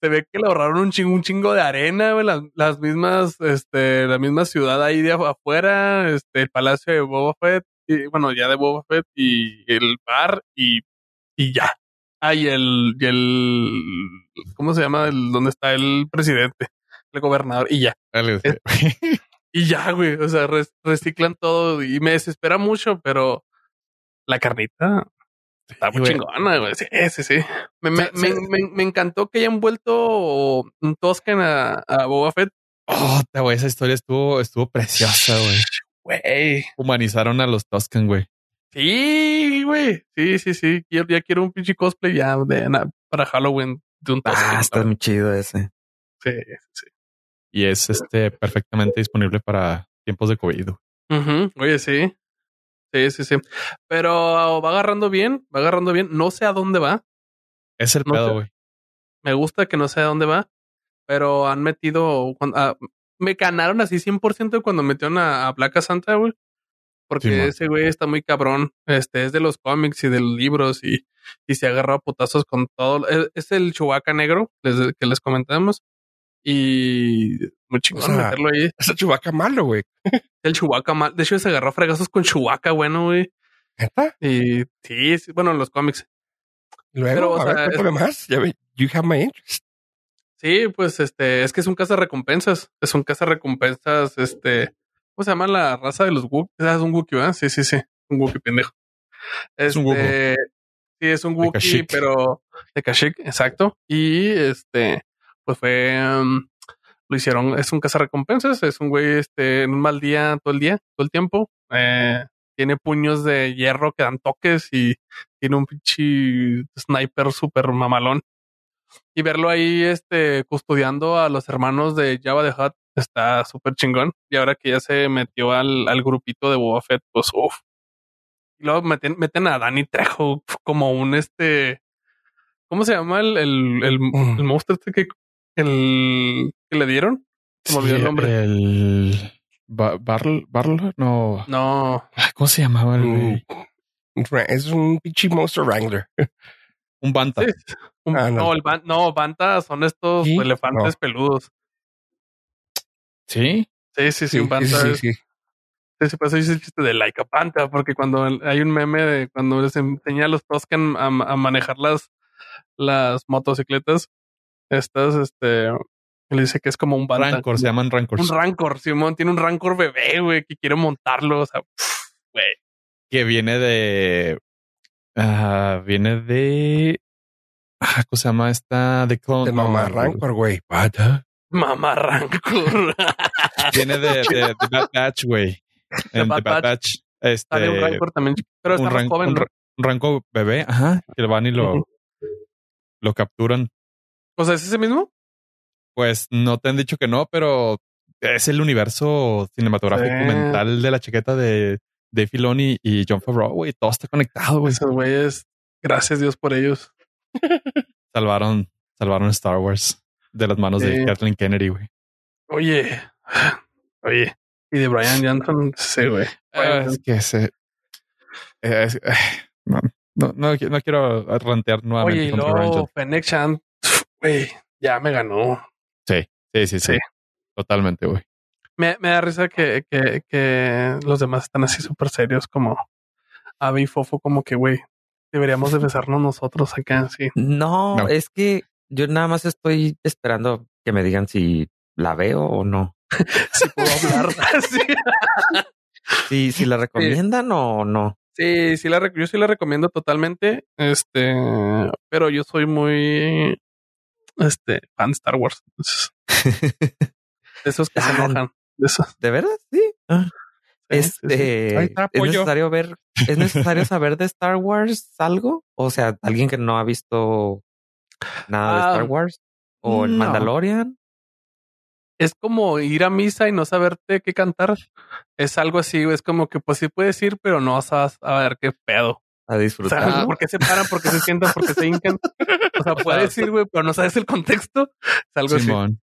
se ve que le ahorraron un chingo, un chingo de arena, güey, las, las mismas, este, la misma ciudad ahí de afu- afuera, este, el palacio de Boba Fett, y, bueno, ya de Boba Fett y el bar y, y ya. Ah, y el, y el, ¿cómo se llama? El, ¿Dónde está el presidente? El gobernador y ya. Dale, Es- <laughs> Y ya, güey, o sea, reciclan todo y me desespera mucho, pero la carnita está muy chingona, güey. Sí, sí, sí. Me, me, me, encantó que hayan vuelto un Toscan a, a Boba Fett. Oh, güey, esa historia estuvo, estuvo preciosa, güey. Güey. Humanizaron a los Tusken, güey. Sí, güey. Sí, sí, sí. Ya quiero un pinche cosplay ya de, na- para Halloween de un Toscan. Ah, está muy chido ese. Sí, sí. Y es este perfectamente disponible para tiempos de COVID. güey. Ujú, Oye, sí. Sí, sí, sí. Pero va agarrando bien, va agarrando bien. No sé a dónde va. Es el No pedo, güey. Me gusta que no sé a dónde va, pero han metido. Me ganaron así 100% cuando metieron a, a Black Santa, güey. Porque ese güey está muy cabrón. Este es de los cómics y de los libros y, y se agarra a putazos con todo. Es, es el Chewbacca negro les- que les comentamos. Y muy chingón O sea, meterlo ahí. Es el chubaca malo, güey. El Chewbacca mal. De hecho, se agarró a fregazos con Chewbacca, bueno, güey. ¿Neta? Y sí, sí, bueno, en los cómics. Luego, Pero, o a ver, sea, cuéntame más. Ya ve, you have my interest. Sí, pues este, es que es un caza recompensas. Es un caza recompensas, este, ¿cómo se llama la raza de los Wookiee? Ah, es un Wookiee, ¿verdad? Sí, sí, sí. Un Wookiee pendejo. Es un Este, Sí, es un Wookiee, pero de Kashyyyk, exacto. Y este, pues fue, um, lo hicieron, es un caza recompensas, es un güey, este, en un mal día, todo el día, todo el tiempo. Eh, tiene puños de hierro que dan toques y tiene un pinche sniper súper mamalón. Y verlo ahí, este, custodiando a los hermanos de Java de Hutt está súper chingón. Y ahora que ya se metió al, al grupito de Boba Fett, pues uff. Y luego meten, meten a Danny Trejo como un este. ¿Cómo se llama el, el, el, Mm. el monstruo este que, el, que le dieron? Se me olvidó el nombre. El Ba- Barl, Barl, no. No, Ay, ¿Cómo se llamaba el Mm. Es un pinche monster wrangler. <laughs> Un Banta. sí, un- Ah, no. no, el ban- no, Banta son estos ¿Sí? elefantes No. peludos. Sí. Sí, sí, sí, un Banta. sí, es- sí, sí. Sí, eso dice el chiste de like a panta, porque cuando el- hay un meme de cuando les enseña a los Toscan a, a manejar las, las motocicletas, estas, este, le dice que es como un banta. Rancor, se llaman Rancors. Un Rancor, Simón tiene un Rancor bebé, güey, que quiere montarlo, o sea, güey. que viene de. Ah, viene de. Ah, ¿Cómo se llama esta? De Clone. De mamá Rancor, güey. Mamá Rancor. <laughs> Viene de, de, de Bad Batch, güey. En Bad The Bad Batch. Batch. Este. Sale un Rancor también, pero está un, ran- joven, un Rancor bebé, ajá. Que van y lo, lo capturan. O sea, ¿es ese mismo? Pues no te han dicho que no, pero es el universo cinematográfico Sí. mental de la chaqueta de Dave Filoni y John Favreau, güey. Todo está conectado, güey. Esos güeyes, gracias Dios por ellos. <laughs> Salvaron, salvaron Star Wars de las manos Sí. de Kathleen Kennedy, güey. Oye, <sighs> oye, y de Brian Johnson, sí, güey. Ah, es que se. eh, es- eh, no, no, no, no quiero rantear nuevamente Oye, y luego. Fennec Chan, <sniffs> güey, ya me ganó. Sí, sí, sí, sí. Sí. Totalmente, güey. Me, me da risa que, que, que los demás están así súper serios, como Abby y Fofo, como que, güey, deberíamos de <laughs> besarnos nosotros acá, sí. No, No. es que yo nada más estoy esperando que me digan si la veo o no. <laughs> Si puedo hablar. <laughs> sí. Si, si la recomiendan o no. Sí, sí la, yo sí la recomiendo totalmente. Este, pero yo soy muy este fan de Star Wars. entonces, esos que se Ah, enojan. De esos. ¿De verdad? Sí. Ah, Sí, sí, sí. este, está, es necesario ver, es necesario <laughs> saber de Star Wars algo. O sea, alguien que no ha visto nada de Ah, Star Wars o el no. Mandalorian. Es como ir a misa y no saberte qué cantar. Es algo así, es como que pues sí puedes ir, pero no vas a ver qué pedo. A O disfrutar. sea, ¿por qué se paran? ¿Por qué se sientan? ¿Por qué se hincan? O sea, <laughs> puedes ir, güey, pero no sabes el contexto. Es algo así. Simón.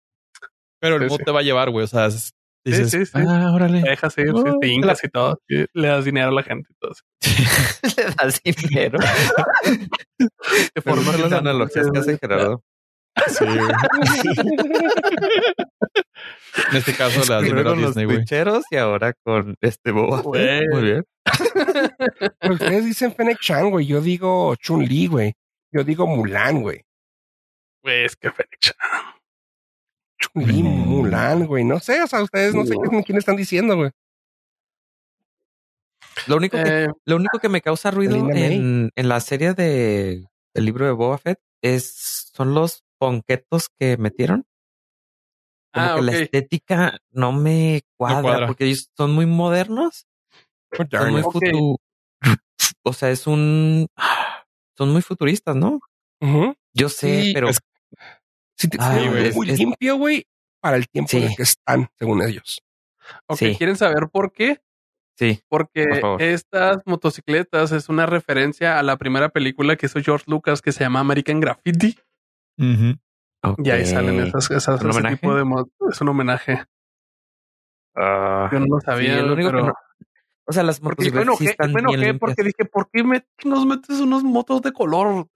Pero el sí. te va a llevar, güey. O sea, es- dices, sí, sí. ah, órale. Te dejas ir, sí, Oh, te hincas y todo. y le das dinero a la gente y todo. así. <laughs> Le das dinero. <laughs> De forma las analogías que hace Gerardo. <laughs> Sí, en este caso le das dinero a Disney, güey. y ahora con este boba. Güey. Muy bien. Pero Ustedes dicen Fennec Chan, güey. Yo digo Chun-Li, güey. Yo digo Mulan, güey. Güey, es que Fennec Chan. Chun-Li. Mulan, güey. No sé, o sea, ustedes no sé quién, quién están diciendo, güey. Lo único que Eh, Lo único que me causa ruido en, en la serie de el libro de Boba Fett es son los ponquetos que metieron. Como ah, que la estética no me cuadra, cuadra. porque ellos son muy modernos, son muy Ok. futu- <laughs> o sea, es un son muy futuristas, ¿no? Ujú. Yo sé, Sí, pero es- Sí, te- güey, muy es- limpio, güey, para el tiempo en el que están, según ellos. Ok, sí. ¿quieren saber por qué? Sí, porque Por estas motocicletas es una referencia a la primera película que hizo George Lucas que se llama American Graffiti. Y ahí salen esas, esas ¿Es un ese tipo de es un homenaje. Ah, Yo no lo sabía, es lo único que pero no- O sea, las porque motocicletas bueno, sí están bueno, bien ¿qué? limpias. porque dije, ¿por qué me nos metes unos motos de color?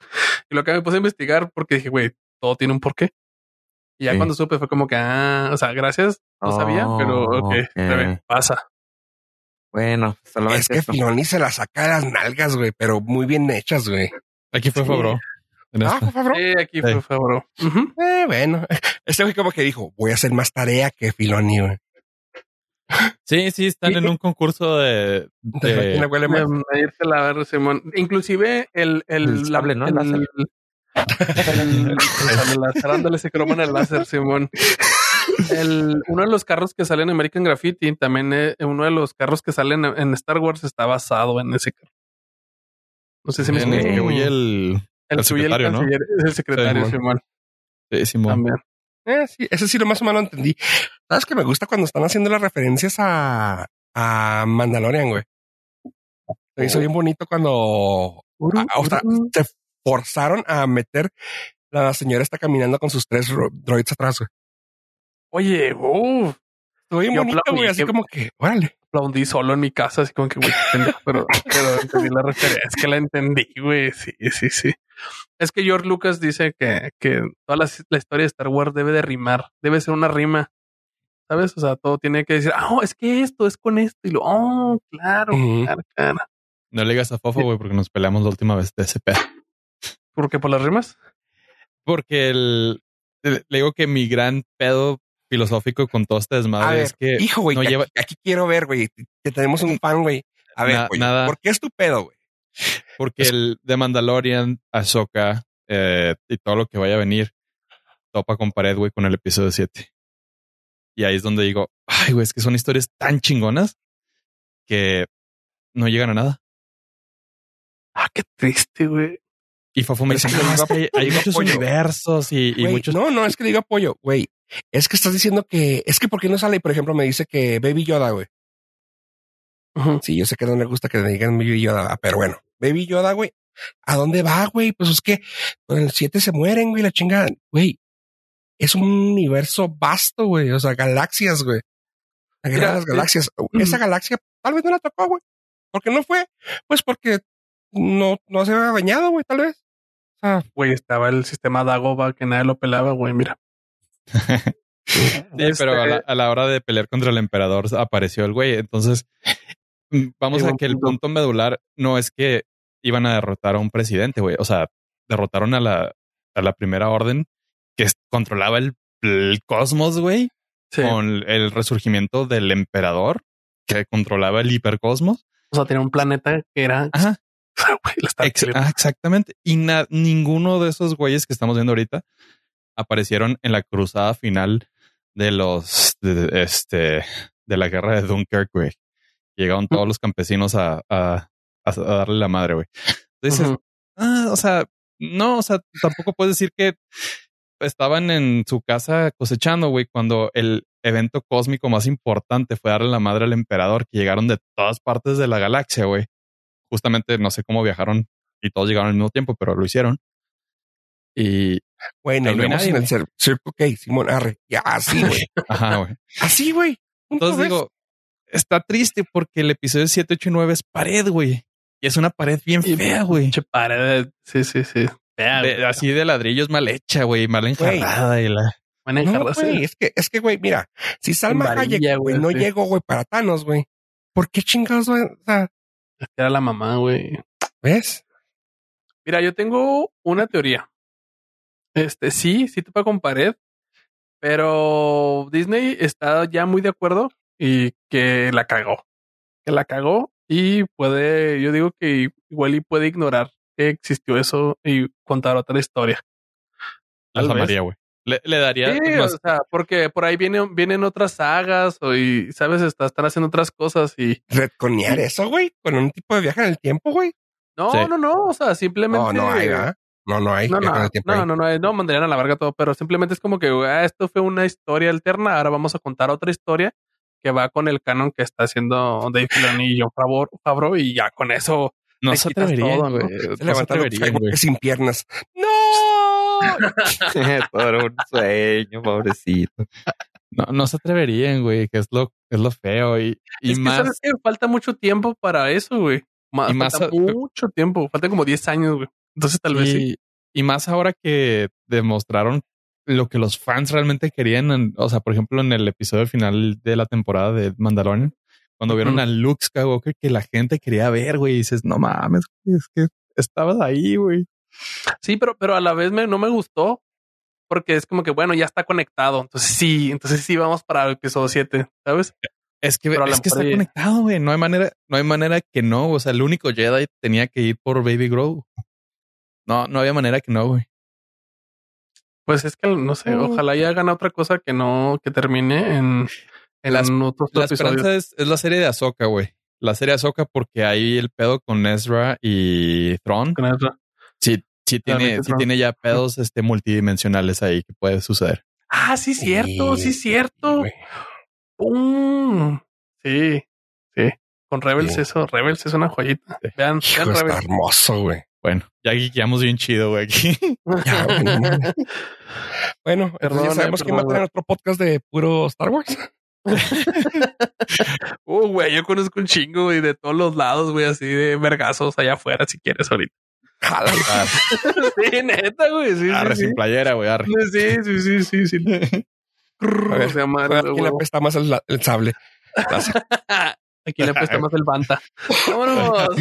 Y lo que me puse a investigar porque dije, güey, todo tiene un porqué. Y ya Sí. cuando supe fue como que, ah, o sea, gracias, no sabía, pero Oh, ok, está bien, ok. pasa. Bueno, solamente Es que. Filoni se la saca de las nalgas, güey, pero muy bien hechas, güey. Aquí fue Sí. Fabro. Ah, esta. por favor. Sí, aquí fue Sí. favor. Ujú. Eh, bueno, <laughs> este güey como que dijo, voy a hacer más tarea que Filoni, güey. Sí, sí, están en un concurso de, de- la ver, Simón. Inclusive el, el, El sable, ¿no? El Ándale, se croman el láser, Simón. El, uno de los carros que salen en American Graffiti, también eh, uno de los carros que salen en, en Star Wars está basado en ese carro. No sé si me el huye el, El el y el secretario, ¿no? canciller es el secretario, Simón. sí, Simón. También. Eh, sí, ese sí lo más o menos lo entendí. ¿Sabes que me gusta cuando están haciendo las referencias a, a Mandalorian, güey? Se hizo bien bonito cuando ah, o sea, se forzaron a meter la señora está caminando con sus tres ro- droids atrás, güey. Oye, uff, Estuvo bien bonito, güey, así que- como que, órale. aplaudí solo en mi casa, así como que, güey, pero, pero entendí la referencia. Es que la entendí, güey. Sí, sí, sí. Es que George Lucas dice que, que toda la, la historia de Star Wars debe de rimar, debe ser una rima. ¿Sabes? O sea, todo tiene que decir, ah, oh, es que esto es con esto. Y lo, oh, claro, claro, claro. No le digas a Fofo, güey, porque nos peleamos la última vez de ese pedo. ¿Por qué por las rimas? Porque el, le digo que mi gran pedo filosófico con todo A desmadre ver, es que hijo, güey, no lleva- aquí, aquí quiero ver, güey, que tenemos un <laughs> fan, güey. A ver, Na- güey, nada. ¿por qué es tu pedo, güey? porque Es- el de Mandalorian, Ahsoka eh, y todo lo que vaya a venir topa con pared, güey, con el episodio 7. Y ahí es donde digo, ay, güey, es que son historias tan chingonas que no llegan a nada. Ah, qué triste, güey. Y dice, es que "No, digo, es que hay, hay muchos apoyo". universos y, y Güey, muchos... No, no, es que le digo apoyo, güey. Es que estás diciendo que, es que ¿por qué no sale? y, Por ejemplo, me dice que Baby Yoda, güey. Ujú. Sí, yo sé que no le gusta que le digan Baby Yoda, pero bueno, Baby Yoda, güey. ¿A dónde va, güey? Pues es que con el 7 se mueren, güey, la chingada. Güey, es un universo vasto, güey. O sea, galaxias, güey. La guerra de las eh, galaxias. Esa galaxia tal vez no la tocó, güey. ¿Por qué no fue? Pues porque no, no se había bañado, güey, tal vez. O sea, Güey, estaba el sistema Dagoba que nadie lo pelaba, güey, mira. Sí, pero a la, Este, a la hora de pelear contra el emperador apareció el güey. Entonces, vamos a que el punto. medular no es que iban a derrotar a un presidente, güey. O sea, derrotaron a la, a la primera orden que controlaba el, el cosmos, güey, sí. con el resurgimiento del emperador que controlaba el hipercosmos. O sea, tenía un planeta que era, Ajá. <laughs> Ex- ah, exactamente. Y ninguno de esos güeyes que estamos viendo ahorita aparecieron en la cruzada final de los de, de- este de la guerra de Dunkirk, güey. Llegaron todos los campesinos a, a, a darle la madre, güey. Entonces, ah, o sea, no, o sea, tampoco puedes decir que estaban en su casa cosechando, güey, cuando el evento cósmico más importante fue darle la madre al emperador, que llegaron de todas partes de la galaxia, güey. Justamente no sé cómo viajaron y todos llegaron al mismo tiempo, pero lo hicieron. Y, güey, nos Ahí no hay vemos nadie, en el Circle K, Simón Arre. Ya, así, güey. <laughs> ajá, güey. así, güey. Entonces ves. digo, está triste porque el episodio 7, 8 y 9 es pared, güey. Y es una pared bien Y fea, güey. Pinche pared. Sí, sí, sí. Fea, De- así de ladrillos mal hecha, güey, mal enjarrada y la... No, es que, es que, güey, mira, si Salma Hayek, güey, güey, no sí. llegó, güey, para Thanos, güey. ¿Por qué chingados, güey? O sea, Era la mamá, güey. ¿ves? Mira, yo tengo una teoría. Este, sí, sí topa con pared, pero Disney está ya muy de acuerdo y que la cagó. Que la cagó y puede, yo digo que igual y puede ignorar que existió eso y contar otra historia. La vez. María, güey. Le, le daría Sí, más- o sea, porque por ahí vienen, vienen otras sagas o y, sabes, Está- están haciendo otras cosas y Redconear eso, güey, con un tipo de viaje en el tiempo, güey. no, Sí. no, no, o sea, simplemente No, no hay, ¿verdad? No, no hay. No, no, no, ahí. no, no, no, mandarían a la verga todo, pero simplemente es como que ah, esto fue una historia alterna, ahora vamos a contar otra historia que va con el canon que está haciendo Dave Filoni y John Favreau, Favreau, y ya con eso No se atreverían, ¿no? güey. Se No se levanta Luke atreverían, güey. Skywalker sin piernas. ¡No! <laughs> Todo era un sueño, pobrecito. No, no se atreverían, güey, que es lo, es lo feo. Y, y es que más, sabes falta mucho tiempo para eso, güey. Ma- Y más falta a- mucho tiempo. Falta como 10 años, güey. Entonces tal vez sí. y, y más ahora que demostraron lo que los fans realmente querían. en- o sea, por ejemplo, en el episodio final de la temporada de Mandalorian, cuando vieron a Luke Skywalker que la gente quería ver, güey, y dices, no mames, güey, es que estabas ahí, güey. Sí, pero, pero a la vez me, no me gustó. Porque es como que, bueno, ya está conectado. Entonces sí, entonces sí vamos para el episodio 7, ¿sabes? Es que, Pero es que está conectado, güey. No hay manera, no hay manera que no. O sea, el único Jedi tenía que ir por Baby Grow. No, no había manera que no, güey. Pues es que no sé, Mm. ojalá ya hagan otra cosa que no, que termine en, en Las- otros La episodios. esperanza es, es la serie de Ahsoka, güey. La serie de Ahsoka porque hay el pedo con Ezra y Thrawn. Con eso. Sí, sí tiene, que sí tiene ya pedos este multidimensionales ahí que puede suceder. Ah, sí, cierto, sí, cierto. güey. ¡Pum! Sí, sí. Con Rebels Sí. eso, Rebels es una joyita. Vean, Hijo, vean está Rebels. hermoso, güey. Bueno, ya guiamos bien chido, güey, aquí. Ya, bueno, Perdón, ya sabemos quién va a tener otro podcast de puro Star Wars. <laughs> Uh, güey, yo conozco un chingo, güey, de todos los lados, güey, así de vergazos allá afuera, si quieres ahorita. Jala. sí, neta, güey, sí, Arre sí, sin playera, güey, arre. sí. Sí, sí, sí, sí, sí. <laughs> A ver, Se llama- A ver, ¿Quién le apesta más el, el sable? <laughs> Aquí le apesta más el banta. <laughs> Vámonos.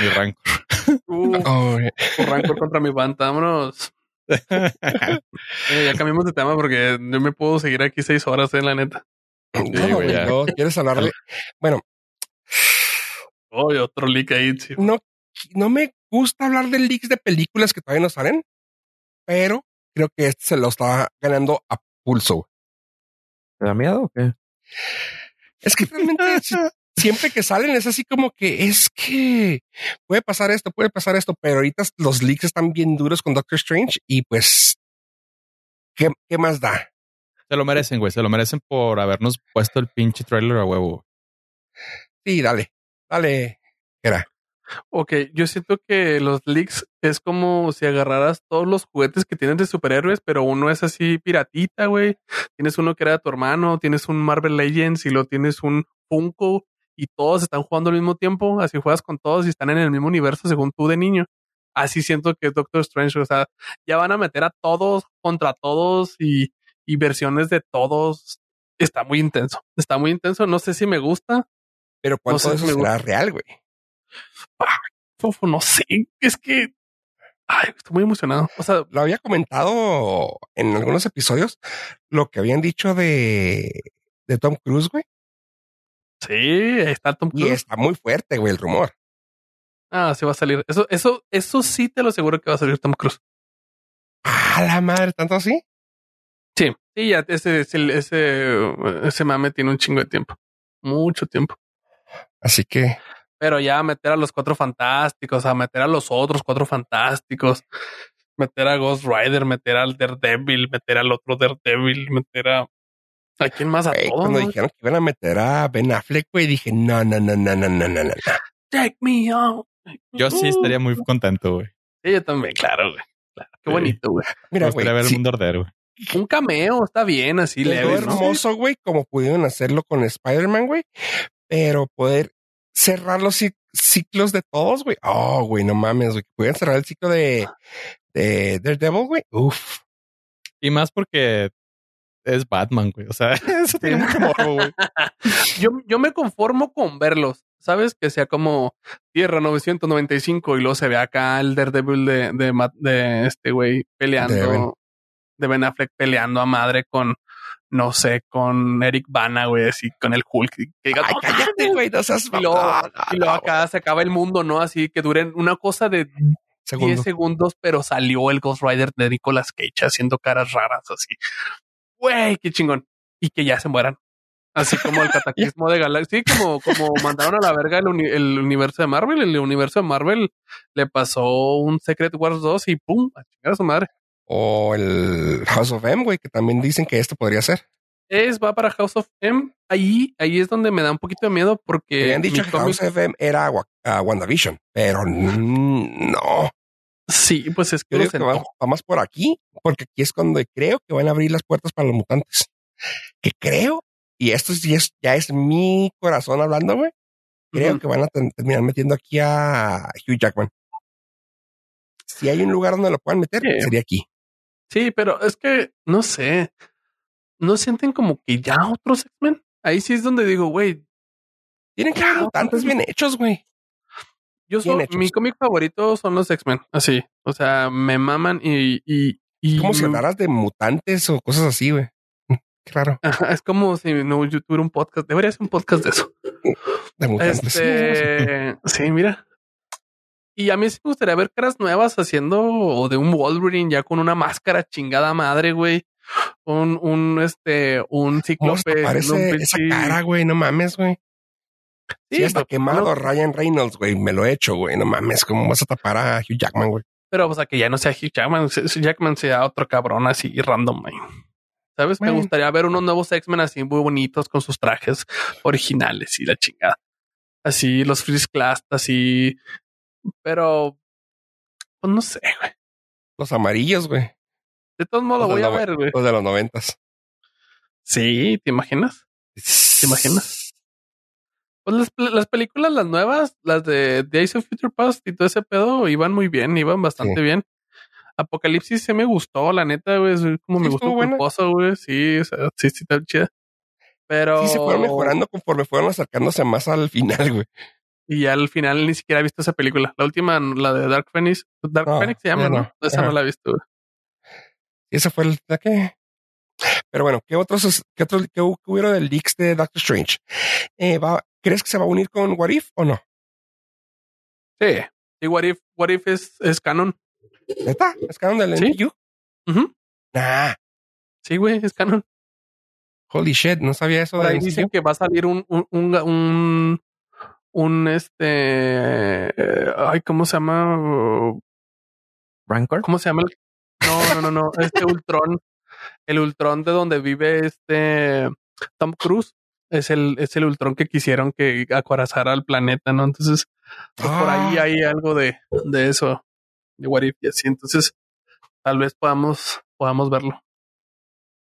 Mi rango. Uh, Oh, rancor contra mi banta, vámonos. Eh, ya cambiamos de tema porque yo me puedo seguir aquí seis horas, eh, la neta. No, güey, no, ¿Quieres hablarle? Bueno, Oh, y otro leak ahí, sí. no, no me gusta hablar de leaks de películas que todavía no salen, pero creo que este se lo está ganando a pulso. ¿Te da miedo o qué? Es que realmente si- <laughs> siempre que salen es así como que es que puede pasar esto, puede pasar esto, pero ahorita los leaks están bien duros con Doctor Strange y pues, ¿qué, qué más da? Se lo merecen, güey. Se lo merecen por habernos puesto el pinche trailer a huevo. Sí, dale, dale. Era. Ok, yo siento que los leaks es como si agarraras todos los juguetes que tienes de superhéroes, pero uno es así piratita, güey. Tienes uno que era de tu hermano, tienes un Marvel Legends y lo tienes un Funko y todos están jugando al mismo tiempo. Así juegas con todos y están en el mismo universo según tú de niño. Así siento que es Doctor Strange. O sea, ya van a meter a todos contra todos y, y versiones de todos. Está muy intenso. Está muy intenso. No sé si me gusta. Pero cuánto sé si me será real, güey. Fofo, no sé. Es que. Ay, estoy muy emocionado. O sea, Lo había comentado en algunos episodios, lo que habían dicho de, de Tom Cruise, güey. sí, ahí está Tom Y Cruise. está muy fuerte, güey, el rumor. Ah, sí va a salir. Eso, eso, eso sí te lo aseguro que va a salir Tom Cruise. A la madre, tanto así. Sí, sí, ya ese, ese, ese, ese mame tiene un chingo de tiempo. Mucho tiempo. Así que Pero ya meter a los cuatro fantásticos, a meter a los otros cuatro fantásticos, meter a Ghost Rider, meter al Daredevil, meter al otro Daredevil, meter a. ¿A quién más? A todos. cuando ¿no? dijeron que iban a meter a Ben Affleck, güey, dije, no, no, no, no, no, no, no, no. Take me out. Yo sí estaría muy contento, güey. Sí, yo también, claro, güey. Claro, qué Sí. bonito, güey. Mira, güey, ver el sí, mundo arder, güey. Un cameo, está bien, así leve, ¿no? hermoso, güey, como pudieron hacerlo con Spider-Man, güey, pero poder cerrar los ci- ciclos de todos, güey. Oh, güey, no mames, güey. Pudieran cerrar el ciclo de, de Daredevil, güey. Uf. Y más porque es Batman, güey. O sea, <laughs> eso tiene mucho morbo, güey. <laughs> Yo, yo me conformo con verlos, ¿sabes? Que sea como Tierra 995 y luego se ve acá el Daredevil de, de, de este güey peleando, de Ben Affleck peleando a madre con, no sé, con Eric Bana, güey, así con el Hulk. Que diga, Ay, "No cállate, mames". güey, no seas Y luego, y luego acá se acaba el mundo, ¿no? Así que duren una cosa de 10 Segundo. segundos, pero salió el Ghost Rider de Nicolas Cage haciendo caras raras así. Güey, qué chingón. Y que ya se mueran. Así como el <laughs> cataclismo de Galaxy, sí, como, como mandaron a la verga el, uni- el universo de Marvel. El universo de Marvel le pasó un Secret Wars 2 y pum, a chingar a su madre. O el House of M, güey, que también dicen que esto podría ser. es, va para House of M. Ahí, ahí es donde me da un poquito de miedo porque. Habían dicho que House FM era Wa- ah, WandaVision, pero no. Sí, pues es que Yo lo digo que va, más por aquí, porque aquí es cuando creo que van a abrir las puertas para los mutantes. Que creo, y esto sí es, ya es mi corazón hablando, güey. Creo que van a terminar metiendo aquí a Hugh Jackman. Si hay un lugar donde lo puedan meter, sería aquí. Sí, pero es que no sé. ¿No sienten como que ya otros X-Men? Ahí sí es donde digo, güey, Tienen que haber mutantes bien hechos, güey. yo soy, mi cómic favorito son los X-Men. Así. O sea, me maman y, y, y Como si hablaras de mutantes o cosas así, güey. <laughs> Ajá, es como si no yo tuviera un podcast. Debería ser un podcast de eso. <laughs> De mutantes. Este, sí, mira. Y a mí sí me gustaría ver caras nuevas haciendo o de un Wolverine ya con una máscara chingada madre, güey. Un, un, este, un ¿Cómo se cíclope. parece un esa cara, güey? No mames, güey. Sí, Sí, hasta pero- quemado no, Ryan Reynolds, güey. Me lo he hecho, güey. No mames, ¿cómo vas a tapar a Hugh Jackman, güey? Pero, o sea, que ya no sea Hugh Jackman, Jackman sea otro cabrón así random, güey. ¿Sabes? Bueno. Me gustaría ver unos nuevos X-Men así muy bonitos con sus trajes originales y la chingada. Así, los Freeze Class, así. Pero, pues no sé, güey. Los amarillos, güey. De todos modos, voy a ver, güey. Los de los noventas. Sí, ¿te imaginas? ¿Te imaginas? Pues las, las películas, las nuevas, las de Days of Future Past y todo ese pedo, iban muy bien, iban bastante Sí. bien. Apocalipsis se me gustó, la neta, güey. Como me gustó culposo, güey. Sí, o sea, sí, sí, está chida. Pero. Sí, se fueron mejorando conforme fueron acercándose más al final, <laughs> güey. Y ya al final ni siquiera he visto esa película. La última, la de Dark Phoenix. Dark Phoenix se llama, ¿no? no. Esa Ajá. no la he visto. esa fue el la que. Pero bueno, ¿qué otros, qué otros, qué, hu- qué hubo del leaks de Doctor Strange? Eh, va, ¿Crees que se va a unir con What If o no? Sí. Y What If, What If es, es canon. ¿Neta? ¿Es canon del Sí. MCU? Nah, Sí, güey, es canon. holy shit, no sabía eso Por del ahí dicen que va a salir un, un, un, un, un, este, eh, ay, ¿cómo se llama? Rancor. ¿Cómo se llama? No, no, no, no, este Ultron, el Ultron de donde vive este Tom Cruise. Es el, es el Ultron que quisieron que acorazara al planeta, ¿no? Entonces, pues, por ahí Ah. hay algo de, de eso, de What If y así. Entonces, tal vez podamos, podamos verlo.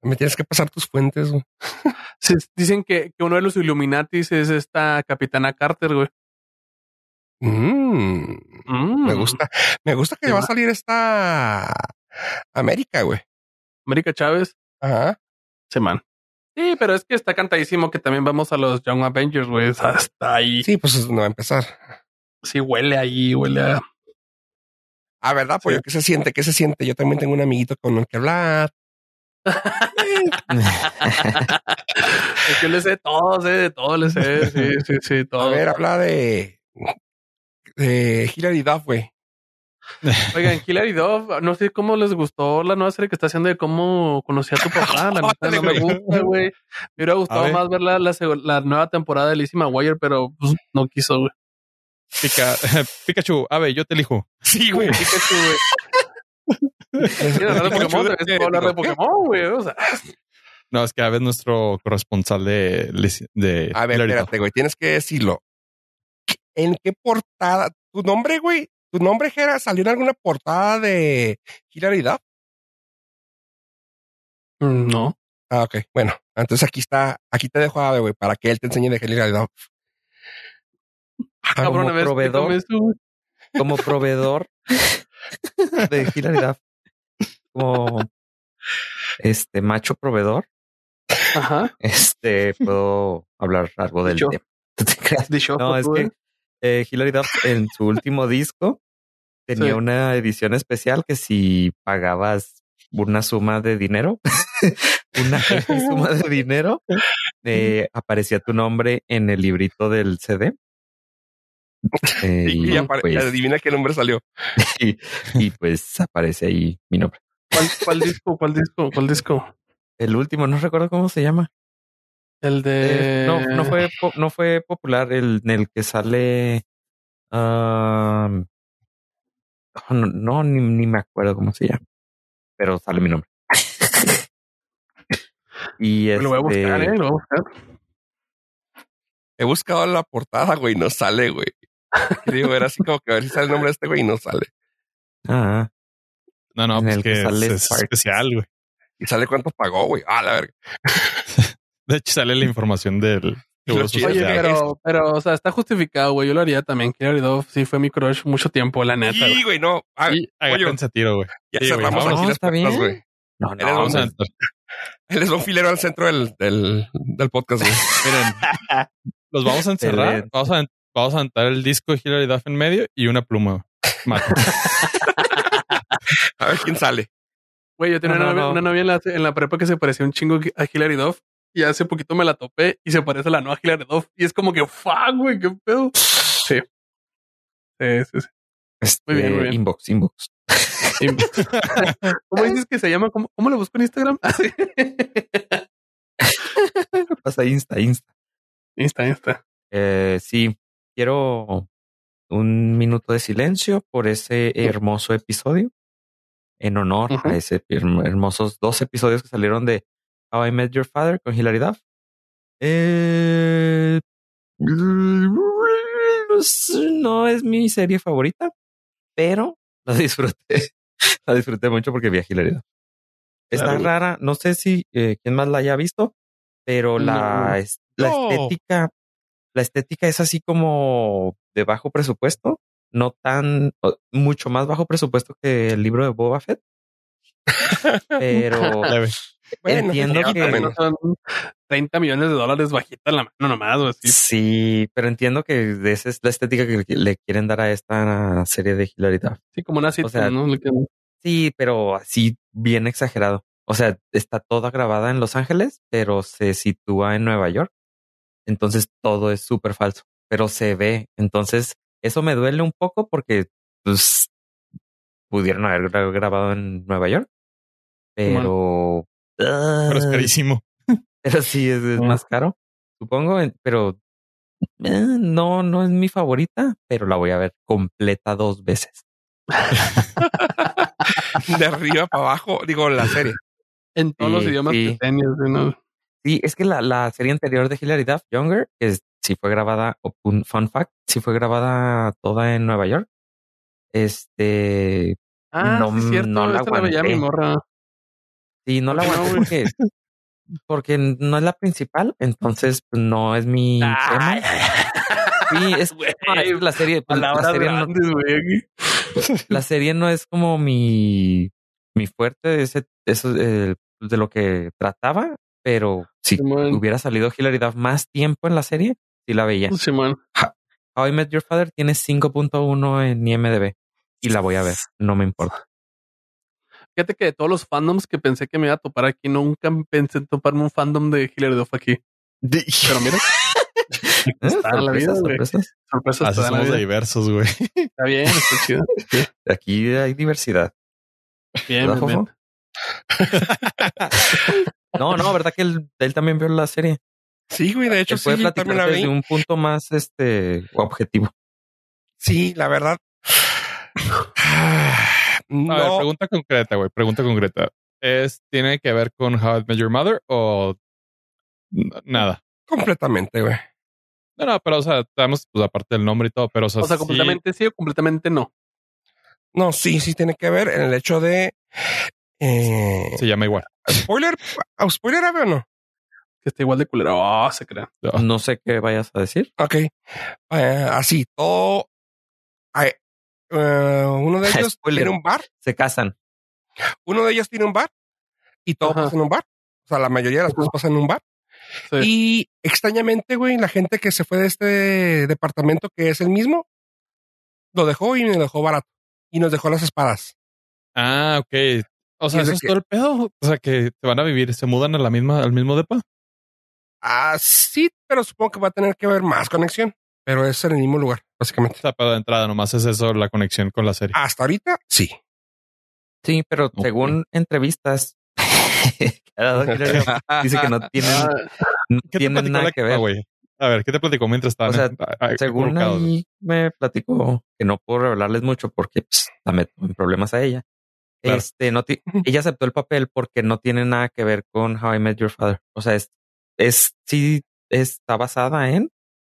Me tienes que pasar tus fuentes. <laughs> Se- dicen que, que uno de los Illuminatis es esta Capitana Carter, güey. Mm, Me Mm. gusta. Me gusta que Sí, va a salir esta América, güey. América Chávez, Ajá. se man. Sí, pero es que está cantadísimo que también vamos a los Young Avengers, güey. Está ahí. Sí. Sí, pues no va a empezar. huele ahí, huele a. Ah, ¿verdad? Pues Sí. yo ¿qué se siente? ¿Qué se siente? Yo también tengo un amiguito con el que hablar. <laughs> Es que le sé todo, sé de todo, le sé. Sí, sí, sí, A todo. ver, habla de, de Hilary Duff, güey. Oigan, Hilary Duff, no sé cómo les gustó la nueva serie que está haciendo de cómo conocí a tu papá. La neta <laughs> no me gusta, güey. Me hubiera gustado ver. más ver la, la, la nueva temporada de Lizzie McGuire, pero pues, no quiso, güey. Pica, <laughs> Pikachu, a ver, yo te elijo. Sí, güey. Pikachu, güey. ¿Quieres hablar de Pokémon? Hablar de güey. O sea, No, es que a ver nuestro corresponsal de, de A ver, Duff. espérate, güey. Tienes que decirlo. ¿En qué portada? ¿Tu nombre, güey? ¿Tu nombre, Jera, salió en alguna portada de Hilary Duff? no. Ah, ok. Bueno, entonces aquí está, aquí te dejo a Ave, güey, para que él te enseñe de Hilary Duff. Ah, cabrón, como proveedor. eso, como proveedor <laughs> de Hilary Duff, este macho proveedor, Ajá. <laughs> este puedo hablar algo del Dicho. tema. <laughs> Dicho, No, es que eh, Hilary Duff en su último disco tenía Sí. una edición especial que si pagabas una suma de dinero, <laughs> una suma de dinero, eh, aparecía tu nombre en el librito del CD. Eh, Y, y, apare- pues, adivina qué nombre salió. y, y, pues aparece ahí mi nombre. ¿Cuál, ¿Cuál disco? ¿Cuál disco? ¿Cuál disco? El último, no recuerdo cómo se llama. El de. Eh, no, no fue, no fue popular el en el que sale. am, no, no, ni, ni me acuerdo cómo se llama, pero sale mi nombre. <laughs> Y Lo voy a buscar, este, ¿eh? Lo voy a buscar. He buscado la portada, güey, no sale, güey. Digo, era así como que a ver si sale el nombre de este güey y no sale. ah, No, no, pues que es, sale es especial, güey. Y sale cuánto pagó, güey. Ah, la verga. <laughs> De hecho, sale la información del Oye, pero, pero, o sea, está justificado, güey. Yo lo haría también. Hilary Duff sí fue mi crush mucho tiempo, la neta. Sí, güey. no. Ah, Y agárrense a tiro, güey. ya sí, cerramos aquí No, las está puertas, bien. güey. no, no, Vamos a no, entrar. <laughs> Él es un filero al centro del, del, del podcast, güey. <laughs> Miren, los vamos a encerrar. Vamos a, vamos a aventar el disco de Hilary Duff en medio y una pluma. Mate. A ver quién sale. Güey, yo tenía No, una, no, novia, no. una novia en la, en la prepa que se parecía un chingo a Hilary Duff. Y hace poquito me la topé y se parece a la nueva Hilary Duff. Y es como que, fuck, güey, qué pedo. Sí. Sí, sí, sí. Este, Muy bien, muy bien. Inbox, inbox. <laughs> ¿Cómo dices que se llama? ¿Cómo, cómo lo busco en Instagram? <laughs> Pasa Insta, Insta. Insta, Insta. Eh, sí, quiero un minuto de silencio por ese hermoso episodio. En honor a ese herm- hermosos dos episodios que salieron de How I Met Your Father con Hilary Duff. Eh, no es mi serie favorita, pero la disfruté. <laughs> La disfruté mucho porque vi a Hilary Duff. Está Claro. rara, no sé si eh, quién más la haya visto, pero la, No. es- la No. estética, la estética es así como de bajo presupuesto, no tan, o- mucho más bajo presupuesto que el libro de Boba Fett. <laughs> Pero. Bueno, Entiendo que- menos. Son 30 millones de dólares bajita en la mano nomás, güey. Sí. sí, pero entiendo que esa es la estética que le quieren dar a esta serie de Hilary Duff. Sí, como una sitcom, sea, ¿no? Sí, pero así bien exagerado. O sea, está toda grabada en Los Ángeles, pero se sitúa en Nueva York. Entonces todo es súper falso, pero se ve. Entonces eso me duele un poco porque pues pudieron haber gra- grabado en Nueva York, pero Pero es Ah, carísimo. <laughs> pero sí es, es más caro, supongo. Pero eh, no, no es mi favorita, pero la voy a ver completa dos veces. <laughs> De arriba para abajo, digo, la serie. En todos los idiomas sí. que tenías, ¿no? Sí, es que la, la serie anterior de Hilary Duff, Younger, es- sí fue grabada, un fun fact, sí fue grabada toda en Nueva York. Este, Ah, No, sí, cierto. no la esa la mi aguanté. morra. sí, no la ¿Por qué no, aguanté porque, porque no es la principal, entonces pues, no es mi tema. Sí, es, la serie, <laughs> la serie, no, la serie es como mi, mi fuerte, ese, eso eh, de lo que trataba, pero si hubiera salido Hilary Duff más tiempo en la serie, sí la veía. Simón. How I Met Your Father tiene 5.1 en IMDb y la voy a ver, no me importa. Fíjate que de todos los fandoms que pensé que me iba a topar aquí, nunca pensé en toparme un fandom de Hilary Duff aquí. Pero mira, <laughs> <laughs> Está en la vida, Sorpresas, sorpresas. Así la vida. diversos, güey. Está bien, está <laughs> chido. Aquí hay diversidad. Bien, ¿Verdad, bien? No, no, verdad que él, él también vio la serie. Sí, güey, de hecho, puede sí, platicar también la desde un punto más este objetivo. Sí, la verdad. <sighs> A ver, No, pregunta concreta, güey. Pregunta concreta. ¿Es, ¿Tiene que ver con How I Met Your Mother o nada? completamente, güey. No, no, pero o sea, estamos pues aparte del nombre y todo, pero o sea, O sea, completamente sí o completamente no. No, sí, sí tiene que ver en el hecho de. Eh, se llama igual. Spoiler, ¿a ¿spoiler ave o no? Que está igual de culero. Oh, se crea. Ah. No sé qué vayas a decir. Ok. Eh, así, todo. hay- eh, uno de <laughs> ellos Spoiler. tiene un bar. Se casan. Uno de ellos tiene un bar y todo Ajá. pasa en un bar. O sea, la mayoría de las cosas pasan en un bar. Sí. Y extrañamente, güey, la gente que se fue de este departamento, que es el mismo, lo dejó y me dejó barato. Y nos dejó las espadas. Ah, ok. O sea, eso es que- todo el pedo. O sea, que se van a vivir, se mudan a la misma, al mismo depa. Ah, sí, pero supongo que va a tener que haber más conexión. Pero es en el mismo lugar, básicamente. O sea, pero de entrada nomás es eso la conexión con la serie. Hasta ahorita, sí. Sí, pero según entrevistas, <laughs> dice que no <laughs> tienen, Ah, no ¿Qué te tienen platicó nada la que ver. A ver, ¿qué te platicó mientras estaban O sea, en- Según ahí me platicó que no puedo revelarles mucho porque pues, la meto en problemas a ella. Claro. Este, no <laughs> ella aceptó el papel porque no tiene nada que ver con How I Met Your Father. O sea, es, es sí está basada en,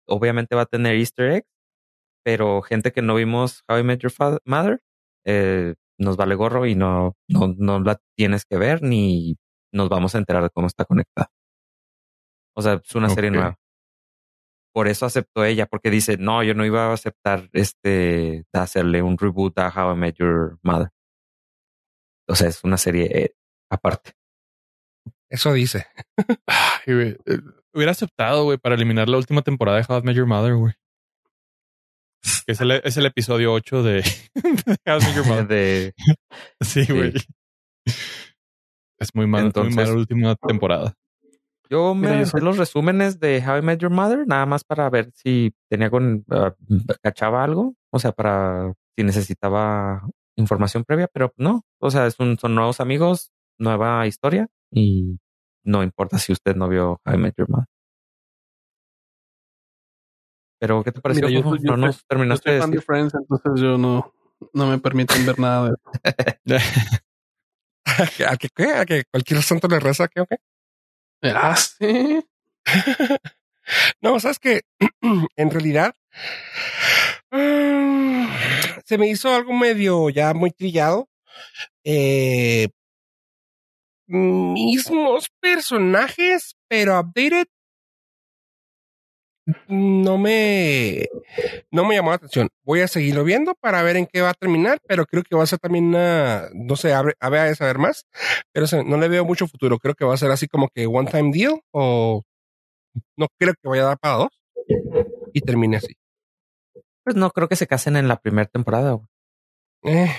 obviamente va a tener Easter eggs, pero gente que no vimos How I Met Your Fa- Mother, eh, nos vale gorro y no, no, no la tienes que ver ni nos vamos a enterar de cómo está conectada. O sea, es una serie nueva. Por eso aceptó ella, porque dice, no, yo no iba a aceptar este, de hacerle un reboot a How I Met Your Mother. O sea, es una serie eh, aparte. Eso dice. Ay, güey. Eh, Hubiera aceptado, güey, para eliminar la última temporada de How I Met Your Mother, güey. Es el, es el episodio 8 <laughs> de How I Met Your Mother. De, Sí, güey. Es muy mal, muy Entonces- mala la última temporada. yo me Mira, yo soy- los resúmenes de How I Met Your Mother, nada más para ver si tenía con, ah, cachaba algo, o sea, para si necesitaba información previa, pero no, o sea, es un, son nuevos amigos, nueva historia y no importa si usted no vio I Met Your Mother. Pero, ¿qué te pareció? Mira, yo yo no nos Yo terminaste de soy fan de. Friends, entonces yo no, no me permiten ver nada de <laughs> ¿A que qué? ¿A que cualquier santo le reza? ¿Qué o qué? Ah, sí. <laughs> No, sabes que <clears throat> en realidad <sighs> se me hizo algo medio ya muy trillado. Eh, mismos personajes, pero updated. No me, no me llamó la atención. Voy a seguirlo viendo para ver en qué va a terminar, pero creo que va a ser también una, no sé, a ver, a ver a saber más, pero no le veo mucho futuro. Creo que va a ser así como que one time deal o no creo que vaya a dar para dos y termine así. Pues no creo que se casen en la primera temporada. Eh,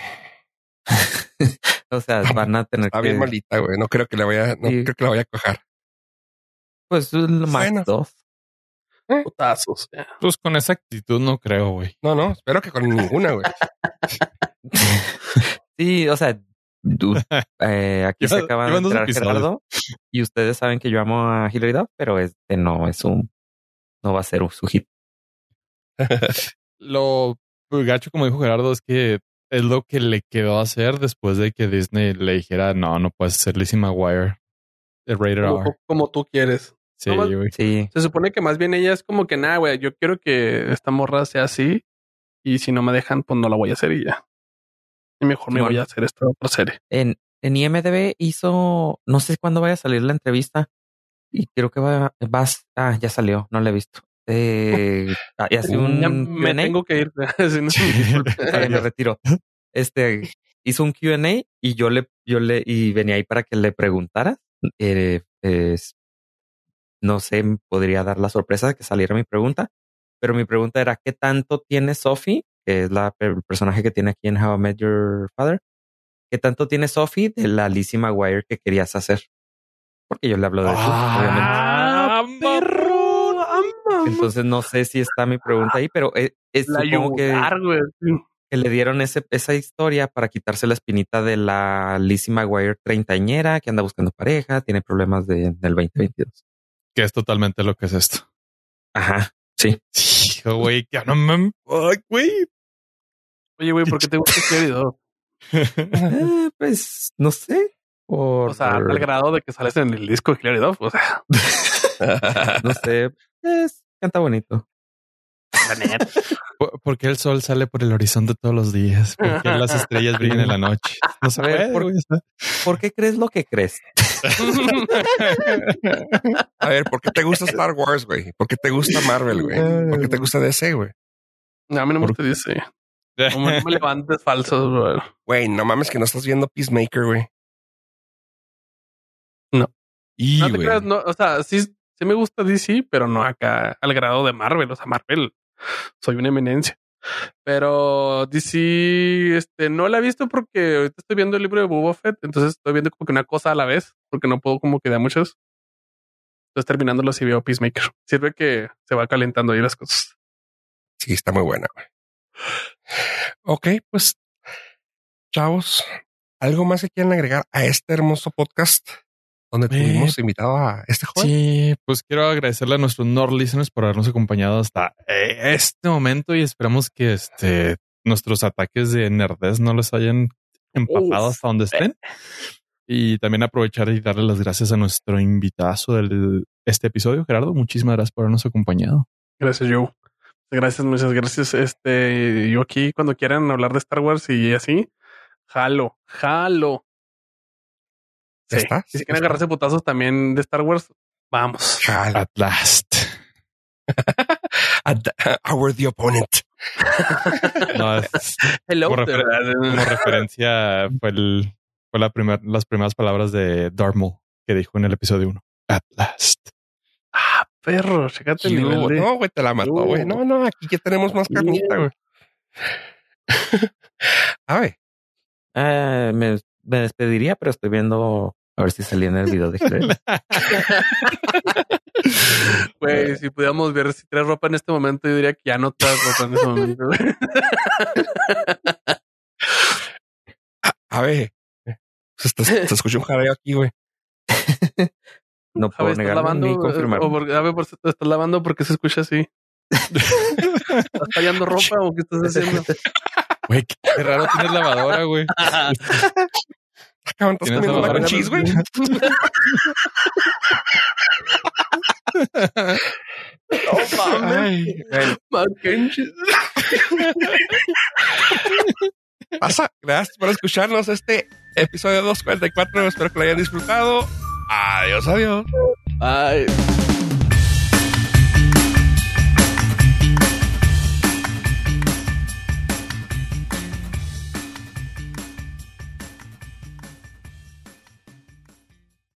<laughs> O sea, van a tener está que, bien malita, güey. No creo que le vaya, no Sí. creo que la vaya a cojar. pues más Bueno. dos. Putazos. ya. Pues con esa actitud no creo, güey. No, no, espero que con ninguna, güey. <laughs> Sí, o sea, <laughs> eh, aquí se Lleva- acaba de episodios. Gerardo y ustedes saben que yo amo a Hilary Duff, pero este no es un, no va a ser un su hit. <laughs> Lo gacho, como dijo Gerardo, es que es lo que le quedó hacer después de que Disney le dijera, no, no puedes ser Lizzie McGuire. El rated Como, R. como tú quieres. Sí, güey. Sí, Se supone que más bien ella es como que nada, güey. Yo quiero que esta morra sea así. Y si no me dejan, pues no la voy a hacer y ya. Y mejor me voy a hacer esta otra serie. en, en IMDB hizo, no sé cuándo vaya a salir la entrevista y creo que va, vas, ah, ya salió, no la he visto. Eh, ah, y hace un Ya me Q&A. tengo que ir. <laughs> Si no- <laughs> me retiro. Este hizo un QA y yo le, yo le, y venía ahí para que le preguntara. Eh, es- no sé, podría dar la sorpresa de que saliera mi pregunta, pero mi pregunta era: ¿qué tanto tiene Sophie, que es la el personaje que tiene aquí en How I Met Your Father? ¿Qué tanto tiene Sophie de la Lizzie McGuire que querías hacer? Porque yo le hablo de eso, obviamente. Ah, perro. Entonces no sé si está mi pregunta ahí, pero eh, es, La supongo que güey. que le dieron ese, esa historia para quitarse la espinita de la Lizzie McGuire treintañera que anda buscando pareja, tiene problemas de, del 2022. Que es totalmente lo que es esto. Ajá, sí. Hijo, güey, que no me... Güey. Oye, güey, ¿por qué te gusta Dog? Eh, <laughs> pues no sé. Por, O sea, al grado de que sales en el disco de Clary Dog. O sea, <laughs> no sé. Es, canta bonito. <laughs> ¿Por qué el sol sale por el horizonte todos los días? ¿Por qué las estrellas brillan en la noche? No puede, ¿por-. ¿Por qué crees lo que crees? <laughs> A ver, ¿por qué te gusta Star Wars, güey? ¿Por qué te gusta Marvel, güey? ¿Por qué te gusta DC, güey? No, a mí no me gusta dice. Como no me levantes falsos, güey. Güey, no mames que no estás viendo Peacemaker, güey. Y, No te creas, no, o sea, sí, sí me gusta DC, pero no acá al grado de Marvel. O sea, Marvel, soy una eminencia. Pero DC, este, no la he visto porque estoy viendo el libro de Boba Fett, entonces estoy viendo como que una cosa a la vez, porque no puedo como que a muchas. Entonces terminándolo si veo Peacemaker. Sirve que se va calentando ahí las cosas. Sí, está muy buena. Ok, pues, chavos, ¿algo más que quieran agregar a este hermoso podcast donde Eh, tuvimos invitado a este joven? Sí, pues quiero agradecerle a nuestros Nord listeners por habernos acompañado hasta eh, este momento y esperamos que este nuestros ataques de nerdez no les hayan empapados hasta donde estén. Y también aprovechar y darle las gracias a nuestro invitado del este episodio, Gerardo. Muchísimas gracias por habernos acompañado. Gracias, Joe. Gracias, muchas gracias. Este, yo aquí cuando quieran hablar de Star Wars y así, jalo, jalo. Sí. ¿Está? Y si quieren agarrarse putazos también de Star Wars, vamos. At last. At the- Our the opponent. No, es- Hello. como, refer- como referencia fue, el, fue la primer, las primeras palabras de Darth Maul que dijo en el episodio 1. At last. Ah, perro, chécate el nivel de- No, güey, te la mató, Uh. güey. No, no, aquí ya tenemos más carnita, güey. <laughs> A ver, Eh, me, me despediría, pero estoy viendo a ver si salía en el video de Jerez. <laughs> Güey, si pudiéramos ver si traes ropa en este momento, yo diría que ya no traes ropa en este momento. <laughs> a ver. Se, está- se escucha un jaleo aquí, güey. No A puedo ver, ¿estás negarlo lavando? ni eh, confirmarlo. O por, a ver, por si te estás lavando porque se escucha así. ¿Estás tallando ropa o qué estás haciendo? Güey, qué, qué raro tienes lavadora, güey. <laughs> Acaban, ¿estás ¿Tienes comiendo mac and cheese, güey? No mames. Mac and cheese. Pasa, gracias por escucharnos este episodio 244. Espero que lo hayan disfrutado. Adiós, adiós. Ay.